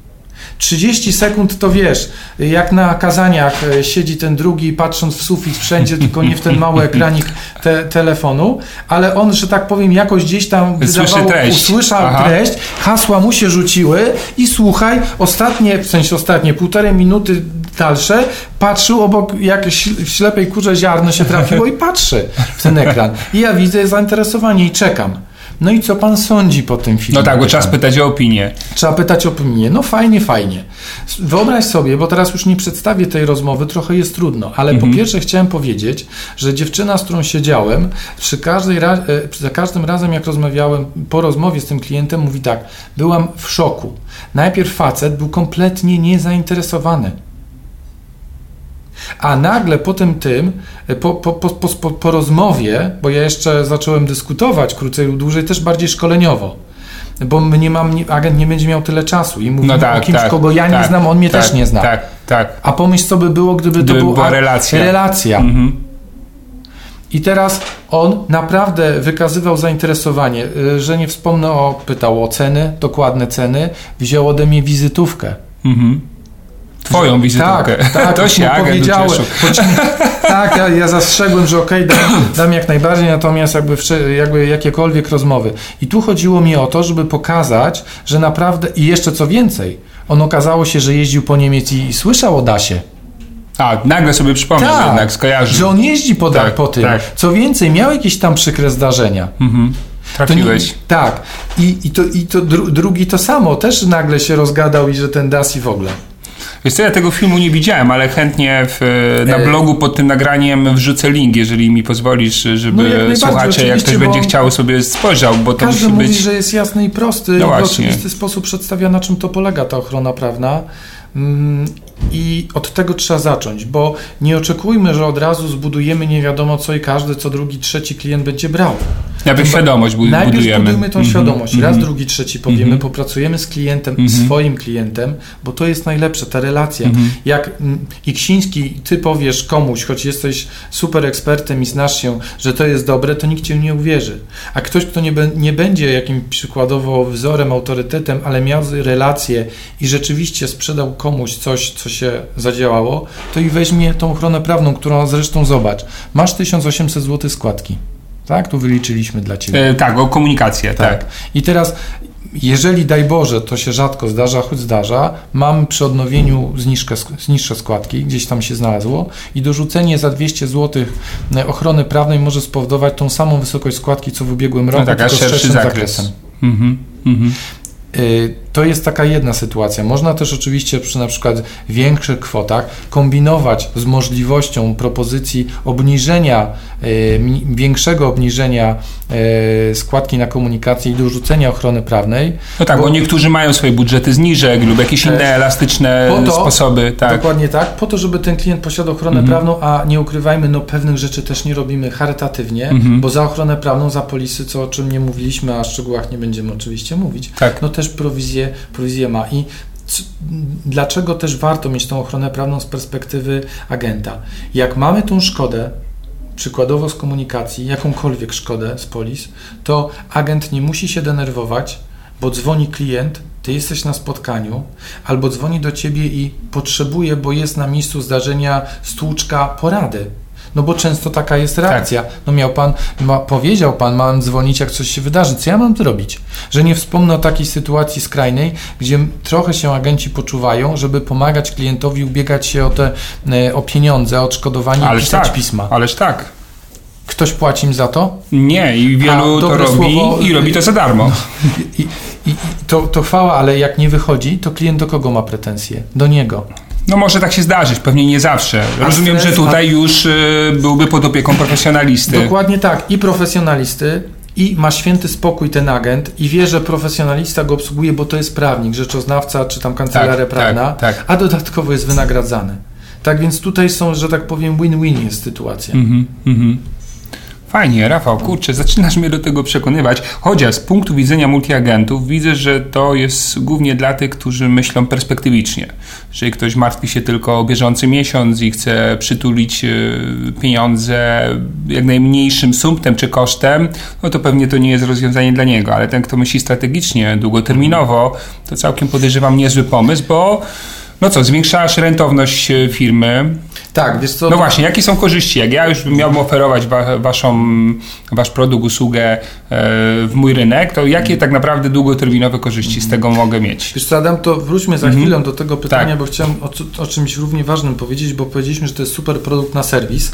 30 sekund to wiesz, jak na kazaniach e, siedzi ten drugi patrząc w sufit wszędzie, tylko nie w ten mały ekranik te, telefonu, ale on, że tak powiem, jakoś gdzieś tam wydawało, treść. usłyszał Aha. treść, hasła mu się rzuciły i słuchaj, ostatnie, w sensie ostatnie, półtorej minuty dalsze, patrzył obok, jak w ślepej kurze ziarno się trafiło i patrzy w ten ekran. I ja widzę zainteresowanie i czekam. No i co pan sądzi po tym filmie? No tak, bo trzeba spytać o opinię. Trzeba pytać o opinię. No fajnie, fajnie. Wyobraź sobie, bo teraz już nie przedstawię tej rozmowy, trochę jest trudno, ale mhm. po pierwsze chciałem powiedzieć, że dziewczyna, z którą siedziałem, przy każdej ra- e, za każdym razem jak rozmawiałem, po rozmowie z tym klientem, mówi tak, byłam w szoku. Najpierw facet był kompletnie niezainteresowany. A nagle po tym tym, po, po, po, po, po rozmowie, bo ja jeszcze zacząłem dyskutować krócej lub dłużej, też bardziej szkoleniowo bo nie mam, agent nie będzie miał tyle czasu i mówimy no tak, o kimś, tak, kogo ja tak, nie znam, on mnie tak, też nie zna. Tak, tak. A pomyśl, co by było, gdyby, gdyby to była relacja. relacja. Mhm. I teraz on naprawdę wykazywał zainteresowanie, y, że nie wspomnę o, pytał o ceny, dokładne ceny, wziął ode mnie wizytówkę. Mhm Twoją wizytówkę. Tak, tak, to się powiedziałem. tak, ja, ja zastrzegłem, że okej, okay, dam, dam, jak najbardziej, natomiast jakby, jakby jakiekolwiek rozmowy. I tu chodziło mi o to, żeby pokazać, że naprawdę, i jeszcze co więcej, on okazało się, że jeździł po Niemiec i, i słyszał o Dasie. A, nagle sobie przypomniał tak, jednak, skojarzył. Że on jeździ po, tak, po tym. Tak. Co więcej, miał jakieś tam przykre zdarzenia. Mhm. Trafiłeś. Nie, tak. I, i, to, i to dru, drugi to samo. Też nagle się rozgadał i że ten Dasi w ogóle. Wiesz co, ja tego filmu nie widziałem, ale chętnie w, na e, blogu pod tym nagraniem wrzucę link, jeżeli mi pozwolisz, żeby no słuchacze, jak ktoś będzie chciał sobie spojrzał, bo to każdy musi mówi, być... że jest jasny i prosty no i w oczywisty sposób przedstawia, na czym to polega ta ochrona prawna. Mm, I od tego trzeba zacząć, bo nie oczekujmy, że od razu zbudujemy nie wiadomo co i każdy, co drugi, trzeci klient będzie brał. Najpierw świadomość budujemy. Najpierw budujmy tą mm -hmm, świadomość. Raz, mm -hmm. drugi, trzeci powiemy, mm -hmm. popracujemy z klientem, -hmm. swoim klientem, bo to jest najlepsze, ta relacja. -hmm. Jak Iksiński, ty powiesz komuś, choć jesteś super ekspertem i znasz się, że to jest dobre, to nikt cię nie uwierzy. A ktoś, kto nie, be, nie będzie jakimś przykładowo wzorem, autorytetem, ale miał relację i rzeczywiście sprzedał komuś coś, co się zadziałało, to i weźmie tą ochronę prawną, którą zresztą zobacz. Masz 1800 zł składki. Tak? Tu wyliczyliśmy dla Ciebie. E, tak, o komunikację, tak. tak. I teraz, jeżeli daj Boże, to się rzadko zdarza, choć zdarza, mamy przy odnowieniu zniżkę, zniższe składki, gdzieś tam się znalazło i dorzucenie za 200 zł e, ochrony prawnej może spowodować tą samą wysokość składki, co w ubiegłym roku, no tak, tylko z szerszym zakres. zakresem. Mhm, mhm. Y, to jest taka jedna sytuacja. Można też oczywiście przy na przykład większych kwotach kombinować z możliwością propozycji obniżenia, y, większego obniżenia y, składki na komunikację i dorzucenia ochrony prawnej. No tak, bo, bo niektórzy mają swoje budżety zniżek lub jakieś inne elastyczne to, sposoby. Tak. Dokładnie tak, po to, żeby ten klient posiadał ochronę mhm. prawną, a nie ukrywajmy, no pewnych rzeczy też nie robimy charytatywnie, mhm. bo za ochronę prawną, za polisy, co o czym nie mówiliśmy, a o szczegółach nie będziemy oczywiście mówić, tak. no też prowizję, ma. I dlaczego też warto mieć tą ochronę prawną z perspektywy agenta? Jak mamy tą szkodę, przykładowo z komunikacji, jakąkolwiek szkodę z polis, to agent nie musi się denerwować, bo dzwoni klient, ty jesteś na spotkaniu, albo dzwoni do ciebie i potrzebuje, bo jest na miejscu zdarzenia stłuczka porady no bo często taka jest reakcja. Tak. No miał pan, ma, powiedział pan, mam dzwonić, jak coś się wydarzy. Co ja mam zrobić? Że nie wspomnę o takiej sytuacji skrajnej, gdzie trochę się agenci poczuwają, żeby pomagać klientowi ubiegać się o te e, o pieniądze, o odszkodowanie Ależ pisać tak. pisma. Ależ tak. Ktoś płaci im za to? Nie, i wielu A, to robi słowo, i robi to za darmo. No, i, i, to, to chwała, ale jak nie wychodzi, to klient do kogo ma pretensje? Do niego. No może tak się zdarzyć, pewnie nie zawsze. Rozumiem, że tutaj już y, byłby pod opieką profesjonalisty. Dokładnie tak. I profesjonalisty, i ma święty spokój ten agent i wie, że profesjonalista go obsługuje, bo to jest prawnik, rzeczoznawca czy tam kancelaria tak, prawna, tak, tak. a dodatkowo jest wynagradzany. Tak więc tutaj są, że tak powiem, win-win jest sytuacja. Mm -hmm, Fajnie, Rafał, kurczę, zaczynasz mnie do tego przekonywać. Chociaż z punktu widzenia multiagentów widzę, że to jest głównie dla tych, którzy myślą perspektywicznie. Jeżeli ktoś martwi się tylko o bieżący miesiąc i chce przytulić e, pieniądze jak najmniejszym sumptem czy kosztem, no to pewnie to nie jest rozwiązanie dla niego. Ale ten, kto myśli strategicznie, długoterminowo, to całkiem podejrzewam niezły pomysł, bo no co, zwiększasz rentowność e, firmy. Tak, wiesz co? No właśnie, jakie są korzyści? Jak ja już miałbym oferować wa waszą, wasz produkt, usługę e, w mój rynek, to jakie tak naprawdę długoterminowe korzyści z tego mogę mieć? Wiesz co, Adam, to wróćmy za mhm. chwilę do tego pytania, tak. bo chciałem o, o, czymś równie ważnym powiedzieć, bo powiedzieliśmy, że to jest super produkt na serwis,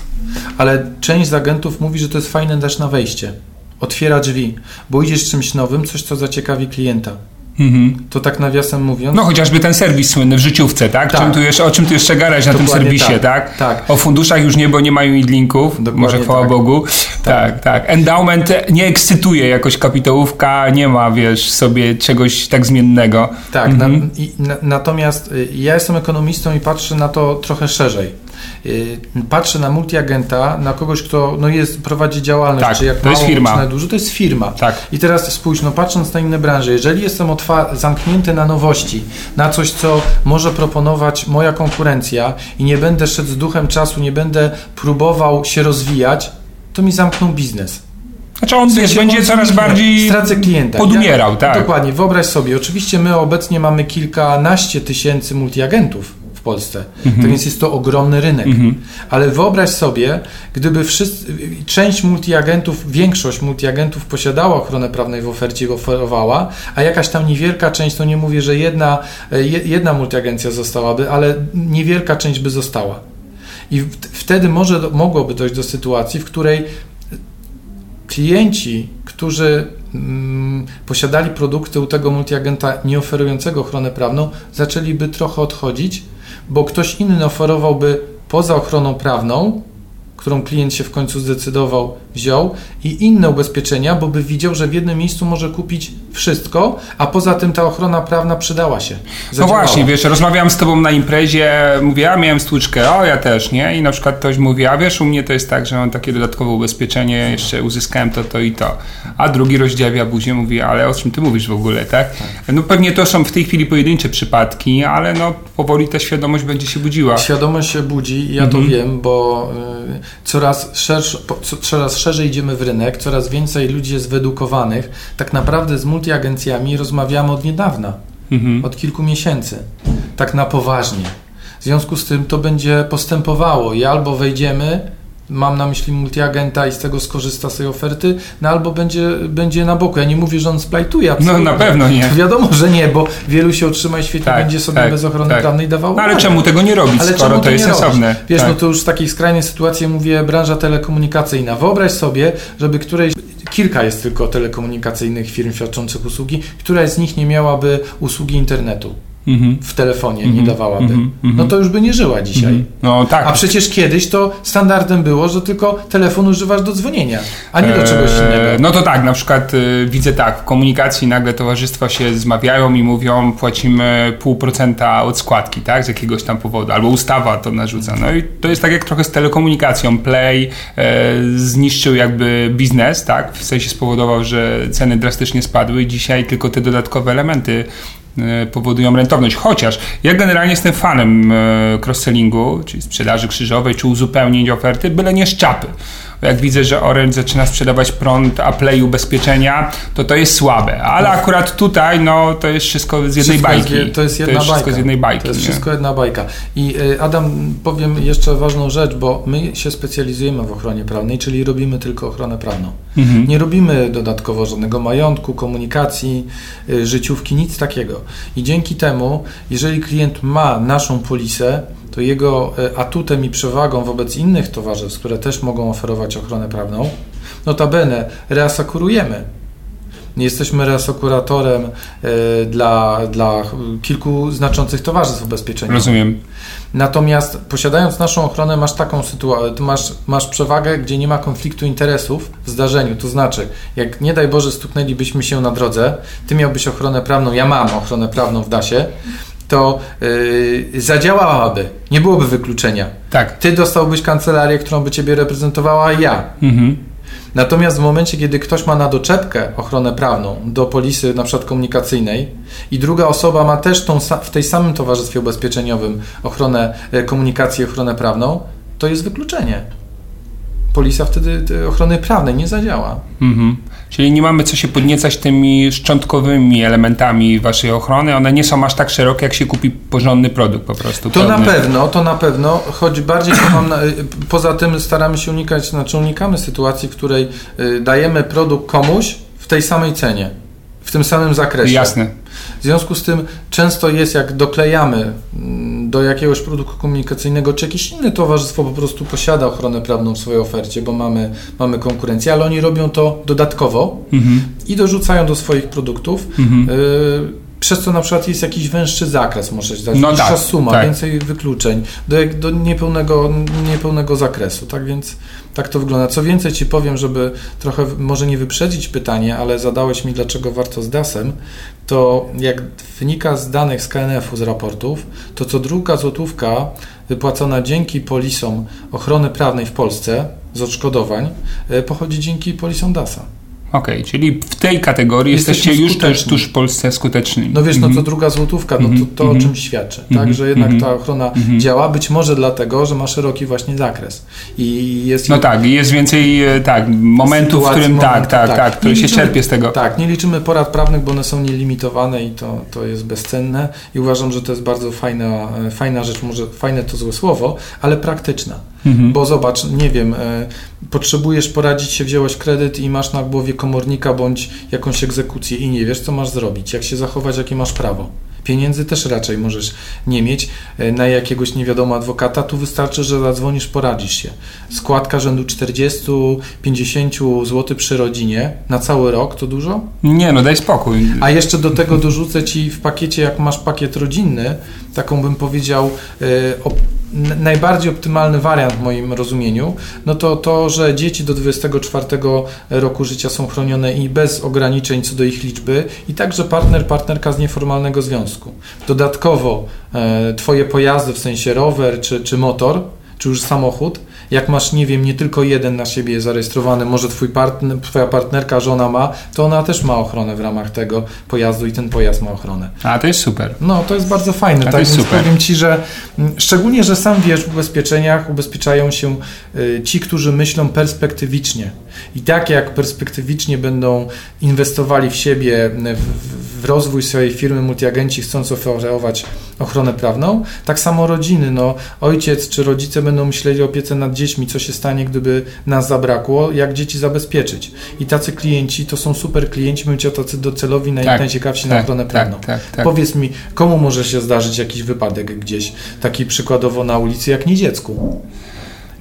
ale część z agentów mówi, że to jest fajne też na wejście. Otwiera drzwi, bo idziesz czymś nowym, coś, co zaciekawi klienta. Mhm. To tak nawiasem mówiąc. No chociażby ten serwis słynny w życiówce, tak? tak. Czym tu jeszcze, o czym tu jeszcze gadać na tym serwisie, tak, tak? tak? O funduszach już nie, bo nie mają idlinków, może chwała tak. Bogu. Tak. tak, tak. Endowment nie ekscytuje jakoś kapitałówka, nie ma, wiesz, sobie czegoś tak zmiennego. Tak, mhm. na, i, na, natomiast y, ja jestem ekonomistą i patrzę na to trochę szerzej. Y, patrzę na multiagenta, na kogoś, kto no jest, prowadzi działalność, tak, czy jak to mało, jest firma. czy dużo, to jest firma. Tak. I teraz spójrz, no patrząc na inne branże, jeżeli jestem zamknięty na nowości, na coś, co może proponować moja konkurencja i nie będę szedł z duchem czasu, nie będę próbował się rozwijać, to mi zamkną biznes. Znaczy on w sensie będzie coraz bardziej stracę klienta. podumierał, ja, tak. Dokładnie, wyobraź sobie, oczywiście my obecnie mamy kilkanaście tysięcy multiagentów w Polsce. Tak więc jest to ogromny rynek. Ale wyobraź sobie, gdyby wszyscy, część multiagentów, większość multiagentów posiadała ochronę prawną w ofercie i oferowała, a jakaś tam niewielka część, to nie mówię, że jedna, jedna multiagencja zostałaby, ale niewielka część by została. I wtedy może, mogłoby dojść do sytuacji, w której klienci, którzy mm, posiadali produkty u tego multiagenta nie oferującego ochronę prawną, zaczęliby trochę odchodzić, bo ktoś inny oferowałby poza ochroną prawną którą klient się w końcu zdecydował, wziął i inne ubezpieczenia, bo by widział, że w jednym miejscu może kupić wszystko, a poza tym ta ochrona prawna przydała się. Zadziałała. No właśnie, wiesz, rozmawiałem z tobą na imprezie, mówię, ja miałem stłuczkę, o ja też, nie? I na przykład ktoś mówi, a wiesz, u mnie to jest tak, że mam takie dodatkowe ubezpieczenie, jeszcze uzyskałem to, to i to. A drugi rozdziawia buzię, mówi, ale o czym ty mówisz w ogóle, tak? No pewnie to są w tej chwili pojedyncze przypadki, ale no powoli ta świadomość będzie się budziła. Świadomość się budzi, ja mhm. to wiem, bo y, coraz, szersz, coraz szerzej idziemy w rynek, coraz więcej ludzi jest wyedukowanych. Tak naprawdę z multiagencjami rozmawiamy od niedawna, mhm. od kilku miesięcy, tak na poważnie. W związku z tym to będzie postępowało i albo wejdziemy mam na myśli multiagenta i z tego skorzysta z tej oferty, no albo będzie, będzie na boku. Ja nie mówię, że on splajtuje absolutnie. No na pewno nie. Wiadomo, że nie, bo wielu się otrzyma i świetnie tak, będzie sobie tak, bez ochrony tak. prawnej dawało. No ale czemu tego nie robić, ale skoro to, to jest sensowne? Wiesz, no tak. to już w takiej skrajnej sytuacji mówię branża telekomunikacyjna. Wyobraź sobie, żeby którejś kilka jest tylko telekomunikacyjnych firm świadczących usługi, która z nich nie miałaby usługi internetu w telefonie nie dawałaby, no to już by nie żyła dzisiaj. No tak. A przecież kiedyś to standardem było, że tylko telefon używasz do dzwonienia, a nie do czegoś eee, innego. No to tak, na przykład y, widzę tak, w komunikacji nagle towarzystwa się zmawiają i mówią, płacimy pół procenta od składki, tak, z jakiegoś tam powodu, albo ustawa to narzuca. No i to jest tak jak trochę z telekomunikacją. Play e, zniszczył jakby biznes, tak, w sensie spowodował, że ceny drastycznie spadły i dzisiaj tylko te dodatkowe elementy powodują rentowność. Chociaż ja generalnie jestem fanem e, cross-sellingu, czyli sprzedaży krzyżowej, czy uzupełnień oferty, byle nie szczapy jak widzę, że Orange zaczyna sprzedawać prąd, a Play ubezpieczenia, to to jest słabe. Ale no. akurat tutaj, no, to jest wszystko z jednej wszystko bajki. Jest, to jest jedna to jest bajka. z jednej bajki. To jest nie? wszystko jedna bajka. I y, Adam, powiem jeszcze ważną rzecz, bo my się specjalizujemy w ochronie prawnej, czyli robimy tylko ochronę prawną. Mhm. Nie robimy dodatkowo żadnego majątku, komunikacji, y, życiówki, nic takiego. I dzięki temu, jeżeli klient ma naszą polisę, to jego e, atutem i przewagą wobec innych towarzystw, które też mogą oferować ochronę prawną, notabene reasekurujemy. Nie jesteśmy reasokuratorem e, dla, dla kilku znaczących towarzystw ubezpieczeniowych. Rozumiem. Natomiast posiadając naszą ochronę masz taką sytuację, masz, masz przewagę, gdzie nie ma konfliktu interesów w zdarzeniu. To znaczy, jak nie daj Boże stuknęlibyśmy się na drodze, ty miałbyś ochronę prawną, ja mam ochronę prawną w DASie, to yy, zadziałałaby. Nie byłoby wykluczenia. Tak. Ty dostałbyś kancelarię, którą by ciebie reprezentowała, a ja. Mhm. Natomiast w momencie, kiedy ktoś ma na doczepkę ochronę prawną do polisy na przykład komunikacyjnej i druga osoba ma też tą, w tej samym towarzystwie ubezpieczeniowym ochronę e, komunikacji, ochronę prawną, to jest wykluczenie. Polisa wtedy ochrony prawnej nie zadziała. Mhm. Czyli nie mamy co się podniecać tymi szczątkowymi elementami waszej ochrony. One nie są aż tak szerokie, jak się kupi porządny produkt po prostu. To na pewno, to na pewno, choć bardziej na, poza tym staramy się unikać, znaczy unikamy sytuacji, w której y, dajemy produkt komuś w tej samej cenie, w tym samym zakresie. Jasne. W związku z tym często jest, jak doklejamy mm, do jakiegoś produktu komunikacyjnego, czy jakieś inne towarzystwo po prostu posiada ochronę prawną w swojej ofercie, bo mamy, mamy konkurencję, ale oni robią to dodatkowo mhm. i dorzucają do swoich produktów. Mhm. Y przez co na przykład jest jakiś węższy zakres, muszę dać, no tak, suma, tak. więcej wykluczeń, do, do niepełnego, niepełnego zakresu, tak więc tak to wygląda. Co więcej Ci powiem, żeby trochę może nie wyprzedzić pytanie, ale zadałeś mi dlaczego warto z DAS-em, to jak wynika z danych z KNF-u, z raportów, to co druga złotówka wypłacona dzięki polisom ochrony prawnej w Polsce z odszkodowań e, pochodzi dzięki polisom DAS-a. Okej, okay, czyli w tej kategorii jesteście, jesteście już też tuż w Polsce skuteczni. No wiesz, no to mhm. druga złotówka, no to, to o mhm. czym świadczy, tak, że jednak ta ochrona działa, być może dlatego, że ma szeroki właśnie zakres i jest... No tak, jest więcej, e, tak, momentów, w którym, tak, tak, tak, tak, który się czerpie z tego. Tak, nie liczymy porad prawnych, bo one są nielimitowane i to, to jest bezcenne i uważam, że to jest bardzo fajna, e, fajna rzecz, może fajne to złe słowo, ale praktyczna. Mhm. Bo zobacz, nie wiem, e, potrzebujesz poradzić się, wziąłeś kredyt i masz na głowie komornika bądź jakąś egzekucję i nie wiesz, co masz zrobić, jak się zachować, jakie masz prawo. Pieniędzy też raczej możesz nie mieć e, na jakiegoś nie wiadomo adwokata. Tu wystarczy, że zadzwonisz, poradzisz się. Składka rzędu 40-50 zł przy rodzinie na cały rok to dużo? Nie, no daj spokój. A jeszcze do tego dorzucę ci w pakiecie, jak masz pakiet rodzinny, taką bym powiedział e, najbardziej optymalny wariant w moim rozumieniu, no to to, że dzieci do 24 roku życia są chronione i bez ograniczeń co do ich liczby i także partner, partnerka z nieformalnego związku. Dodatkowo e, Twoje pojazdy, w sensie rower czy, czy motor, czy już samochód, jak masz, nie wiem, nie tylko jeden na siebie zarejestrowany, może twój partner, twoja partnerka, żona ma, to ona też ma ochronę w ramach tego pojazdu i ten pojazd ma ochronę. A, to jest super. No, to jest bardzo fajne. A, tak, to jest więc super. powiem Ci, że mm, szczególnie, że sam wiesz, w ubezpieczeniach ubezpieczają się y, ci, którzy myślą perspektywicznie. I tak jak perspektywicznie będą inwestowali w siebie, w, w rozwój swojej firmy multiagenci, chcąc oferować ochronę prawną, tak samo rodziny. No, ojciec czy rodzice będą myśleli o opiece nad dziećmi, co się stanie, gdyby nas zabrakło, jak dzieci zabezpieczyć. I tacy klienci to są super klienci, chciał tacy docelowi, naj, tak, najciekawsi tak, na ochronę tak, prawną. Tak, tak, Powiedz mi, komu może się zdarzyć jakiś wypadek gdzieś, taki przykładowo na ulicy, jak nie dziecku?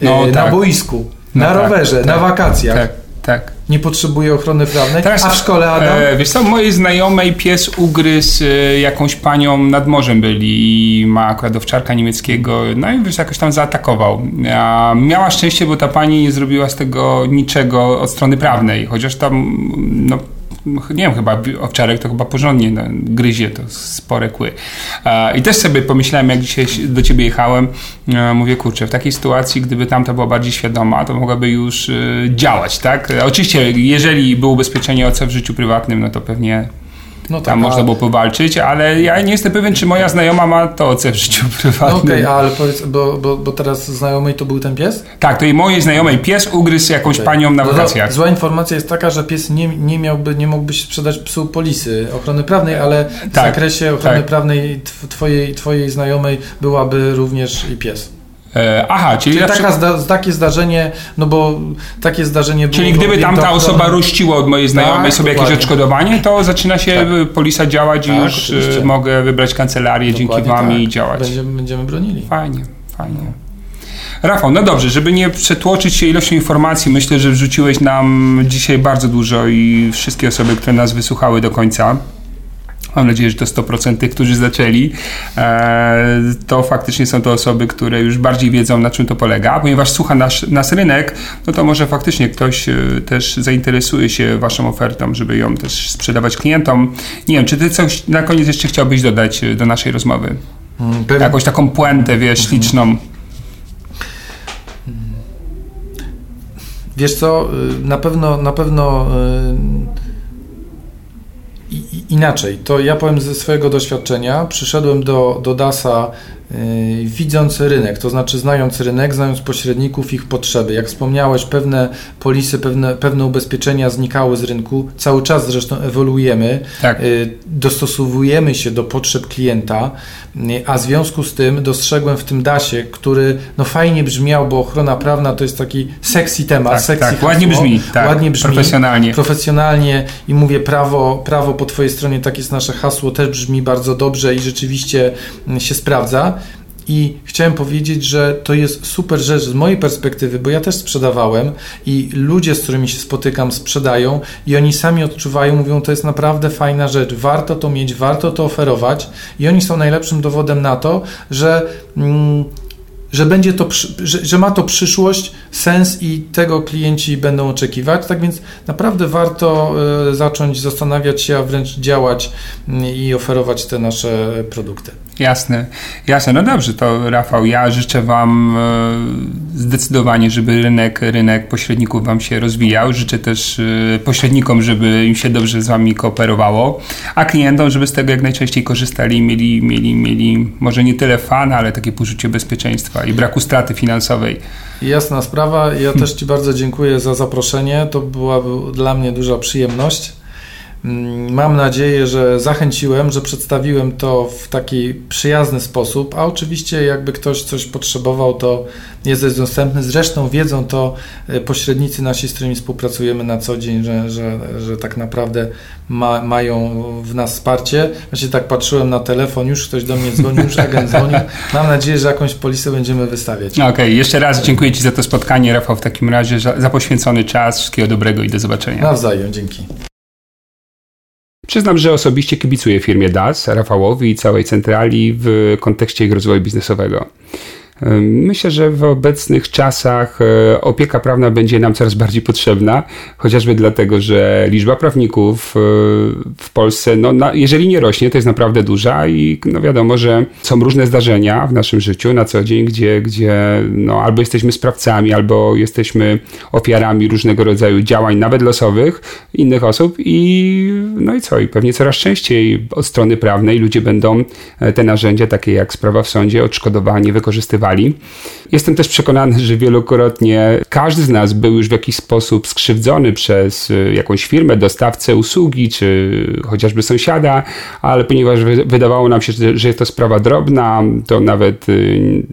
No, e, na tak. boisku, na tak, rowerze, na wakacjach. Tak, tak nie potrzebuje ochrony prawnej, Teraz, a w szkole Adam? E, wiesz co, mojej znajomej pies ugryzł e, jakąś panią nad morzem byli i ma akurat owczarka niemieckiego, no i wiesz, jakoś tam zaatakował. A miała szczęście, bo ta pani nie zrobiła z tego niczego od strony prawnej, chociaż tam no, nie wiem, chyba owczarek to chyba porządnie no, gryzie, to spore kły. I też sobie pomyślałem, jak dzisiaj do ciebie jechałem, e, mówię, kurczę, w takiej sytuacji, gdyby tamta była bardziej świadoma, to mogłaby już e, działać, tak? Oczywiście, jeżeli było ubezpieczenie OC w życiu prywatnym, no to pewnie no tak, Tam można było powalczyć, ale ja nie jestem pewien, czy moja znajoma ma to OC w życiu <laughs> prywatnym. Okej, okay, ale powiedz, bo, bo, bo teraz znajomej to był ten pies? Tak, to i mojej znajomej pies ugryzł jakąś okay. panią na wakacjach. Zła informacja jest taka, że pies nie, nie miałby, nie mógłbyś sprzedać psu polisy ochrony prawnej, ale w tak, zakresie ochrony tak. prawnej twojej, twojej znajomej byłaby również i pies. E, aha, czyli, czyli taka zda, takie zdarzenie, no bo takie zdarzenie było. Czyli gdyby tam ta osoba rościła od mojej znajomej tak, sobie dokładnie. jakieś odszkodowanie, to zaczyna się tak. polisa działać tak, i już e, oczywiście. mogę wybrać kancelarię dokładnie dzięki wam i tak. działać. Będziemy, będziemy bronili. Fajnie, fajnie. Rafał, no dobrze, żeby nie przetłoczyć się ilością informacji, myślę, że wrzuciłeś nam dzisiaj bardzo dużo i wszystkie osoby, które nas wysłuchały do końca. Mam nadzieję, że to 100% tych, którzy zaczęli, e, to faktycznie są to osoby, które już bardziej wiedzą, na czym to polega. Ponieważ słucha nas, nas rynek, no to może faktycznie ktoś e, też zainteresuje się Waszą ofertą, żeby ją też sprzedawać klientom. Nie wiem, czy Ty coś na koniec jeszcze chciałbyś dodać e, do naszej rozmowy? Hmm, pewnie. Jakąś taką puentę, wiesz, mhm. śliczną. Wiesz co, y, na pewno, na pewno inaczej. To ja powiem ze swojego doświadczenia. Przyszedłem do, do DASA widząc rynek, to znaczy znając rynek, znając pośredników, ich potrzeby. Jak wspomniałeś, pewne polisy, pewne, pewne ubezpieczenia znikały z rynku, cały czas zresztą ewoluujemy, tak. Yy, dostosowujemy się do potrzeb klienta, yy, a w związku z tym dostrzegłem w tym DASie, który no fajnie brzmiał, bo ochrona prawna to jest taki sexy temat, tak, sexy tak, ładnie brzmi, tak, ładnie brzmi, profesjonalnie. profesjonalnie i mówię prawo, prawo po twojej stronie, tak jest nasze hasło, też brzmi bardzo dobrze i rzeczywiście się sprawdza. I chciałem powiedzieć, że to jest super rzecz z mojej perspektywy, bo ja też sprzedawałem i ludzie, z którymi się spotykam, sprzedają i oni sami odczuwają, mówią, to jest naprawdę fajna rzecz, warto to mieć, warto to oferować i oni są najlepszym dowodem na to, że. Mm, że będzie to, że, że, ma to przyszłość, sens i tego klienci będą oczekiwać. Tak więc naprawdę warto y, zacząć zastanawiać się, a wręcz działać y, i oferować te nasze produkty. Jasne, jasne. No dobrze, to Rafał, ja życzę Wam e, zdecydowanie, żeby rynek, rynek pośredników Wam się rozwijał. Życzę też e, pośrednikom, żeby im się dobrze z Wami kooperowało, a klientom, żeby z tego jak najczęściej korzystali i mieli, mieli, mieli może nie tyle fan, ale takie poczucie bezpieczeństwa i braku straty finansowej. Jasna sprawa. Ja też Ci bardzo dziękuję za zaproszenie. To była dla mnie duża przyjemność. Mm, mam nadzieję, że zachęciłem, że przedstawiłem to w taki przyjazny sposób, a oczywiście jakby ktoś coś potrzebował, to jest dostępny. Zresztą wiedzą to e, pośrednicy nasi, z którymi współpracujemy na co dzień, że, że, że tak naprawdę ma, mają w nas wsparcie. Właśnie tak patrzyłem na telefon, już ktoś do mnie dzwonił, już agent dzwonił. Mam nadzieję, że jakąś polisę będziemy wystawiać. Okej, okay, jeszcze raz dziękuję Ci za to spotkanie, Rafał, w takim razie za, za poświęcony czas. Wszystkiego dobrego i do zobaczenia. Nawzajem, dzięki. Przyznam, że osobiście kibicuję firmie DAS, Rafałowi i całej centrali w kontekście ich rozwoju biznesowego. Myślę, że w obecnych czasach e, opieka prawna będzie nam coraz bardziej potrzebna, chociażby dlatego, że liczba prawników e, w Polsce, no, jeżeli nie rośnie, to jest naprawdę duża i no wiadomo, że są różne zdarzenia w naszym życiu na co dzień, gdzie, gdzie no, albo jesteśmy sprawcami, albo jesteśmy ofiarami różnego rodzaju działań, nawet losowych, innych osób i no i co? I pewnie coraz częściej od strony prawnej ludzie będą e, te narzędzia, takie jak sprawa w sądzie, odszkodowanie, wykorzystywać Jestem też przekonany, że wielokrotnie każdy z nas był już w jakiś sposób skrzywdzony przez y, jakąś firmę, dostawcę usługi, czy chociażby sąsiada, ale ponieważ wydawało nam się, że jest to sprawa drobna, to nawet y,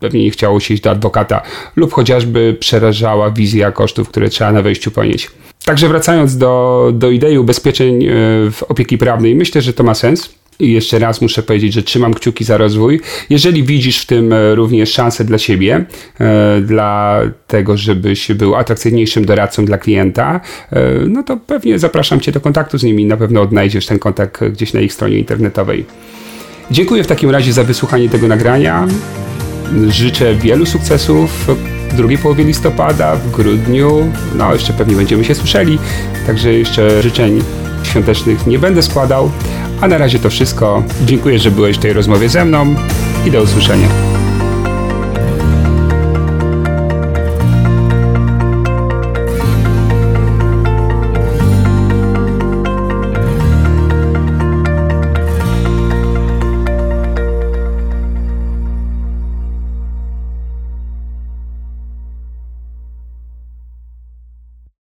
pewnie nie chciało się iść do adwokata, lub chociażby przerażała wizja kosztów, które trzeba na wejściu ponieść. Także wracając do, do idei ubezpieczeń y, w opieki prawnej, myślę, że to ma sens. I jeszcze raz muszę powiedzieć, że trzymam kciuki za rozwój. Jeżeli widzisz w tym e, również szansę dla siebie, e, dla tego, żebyś był atrakcyjniejszym doradcą dla klienta, e, no to pewnie zapraszam Cię do kontaktu z nimi. Na pewno odnajdziesz ten kontakt gdzieś na ich stronie internetowej. Dziękuję w takim razie za wysłuchanie tego nagrania. Życzę wielu sukcesów w drugiej połowie listopada, w grudniu. No, jeszcze pewnie będziemy się słyszeli. Także jeszcze życzeń świątecznych nie będę składał. A na razie to wszystko. Dziękuję, że byłeś w tej rozmowie ze mną i do usłyszenia.